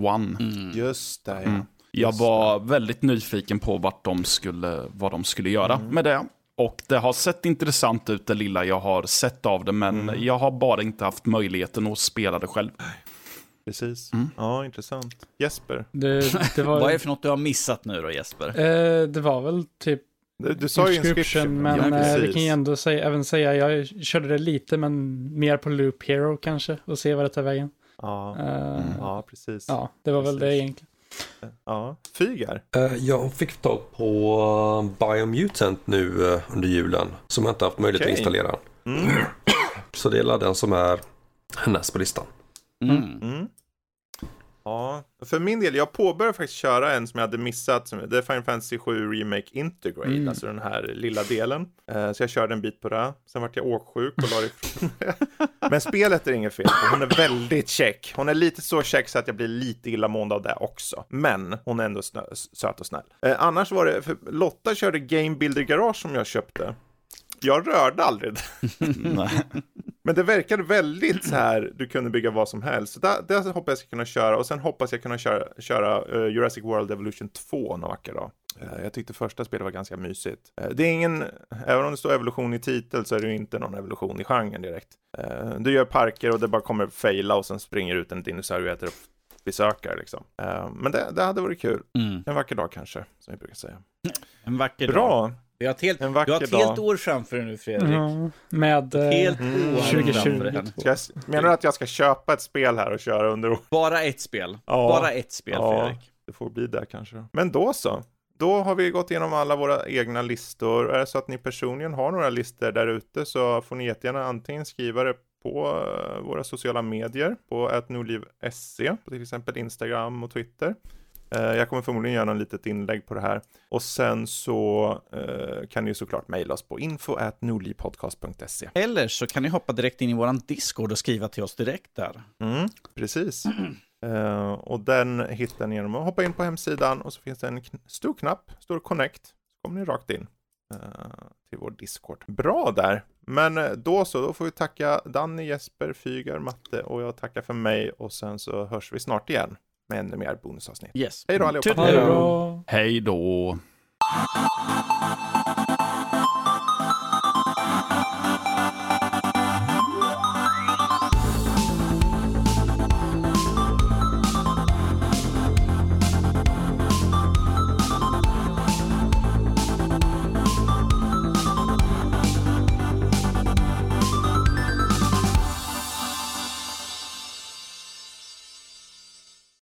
1. Just det, ja. Mm. Jag Just var väldigt nyfiken på vart de skulle, vad de skulle göra Mm. med det. Och det har sett intressant ut det lilla jag har sett av det, men Mm. jag har bara inte haft möjligheten att spela det själv. Precis. Mm. Ja, intressant. Jesper, Det, det, Vad är var, det för något du har missat nu då Jesper? eh, det var väl typ du, du sa ju inscription. men ja, eh, vi precis. kan ju ändå säga, även säga, jag körde det lite, men mer på Loop Hero kanske, och se vad det tar vägen. Ja, Eh, ja, precis. Ja, det var väl det Precis. egentligen. Ja. Fygar. Eh, Jag fick tag på Biomutant nu eh, under julen. Som jag inte haft möjlighet Okej. att installera. Mm. Så det är den som är näst på listan. Mm. Mm. Ja, för min del, jag påbörjade faktiskt köra en som jag hade missat. Det är Final Fantasy 7 Remake Integrate, Mm. alltså den här lilla delen. Eh, så jag körde en bit på det. Sen vart jag åksjuk och la det ifrån. Men spelet är inget fel. Hon är väldigt check. Hon är lite så check så att jag blir lite illamående av det också. Men hon är ändå snö, söt och snäll. Eh, annars var det, för Lotta körde Game Builder Garage som jag köpte. Jag rörde aldrig det. Men det verkade väldigt så här, du kunde bygga vad som helst. Så det, det hoppas jag ska kunna köra. Och sen hoppas jag kunna köra, köra eh, Jurassic World Evolution 2 någon vacker dag. Eh, jag tyckte första spelet var ganska mysigt. Eh, det är ingen, även om det står evolution i titel så är det ju inte någon evolution i genren direkt. Du gör parker och det bara kommer faila och sen springer ut en dinosaurie och äter upp besökare liksom. Men det, det hade varit kul. Mm. En vacker dag kanske, som vi brukar säga. En vacker dag. Bra! Vi har ett helt, du har ett helt år framför dig nu Fredrik. Ja, med... eh, Helt Mm. år 2020. framför dig. Ska jag, menar du att jag ska köpa ett spel här och köra under året? Bara ett spel. Ja. Bara ett spel Ja. Fredrik. Det får bli där kanske. Men då så. Då har vi gått igenom alla våra egna listor. Är det så att ni personligen har några listor där ute så får ni jättegärna antingen skriva det på eh, våra sociala medier på atnordliv.se på till exempel Instagram och Twitter. Eh, Jag kommer förmodligen göra något litet inlägg på det här. Och sen så eh, kan ni såklart mejla oss på info.nordlivpodcast.se. Eller så kan ni hoppa direkt in i våran Discord och skriva till oss direkt där. Mm, precis. Eh, och den hittar ni genom att hoppa in på hemsidan och så finns det en stor knapp, står Connect, så kommer ni rakt in eh, till vår Discord. Bra där! Men eh, då så, då får vi tacka Danny, Jesper, Fygar, Matte och jag tackar för mig och sen så hörs vi snart igen med ännu mer bonusavsnitt. Yes. Hej då allihopa! Det bra. Hej då.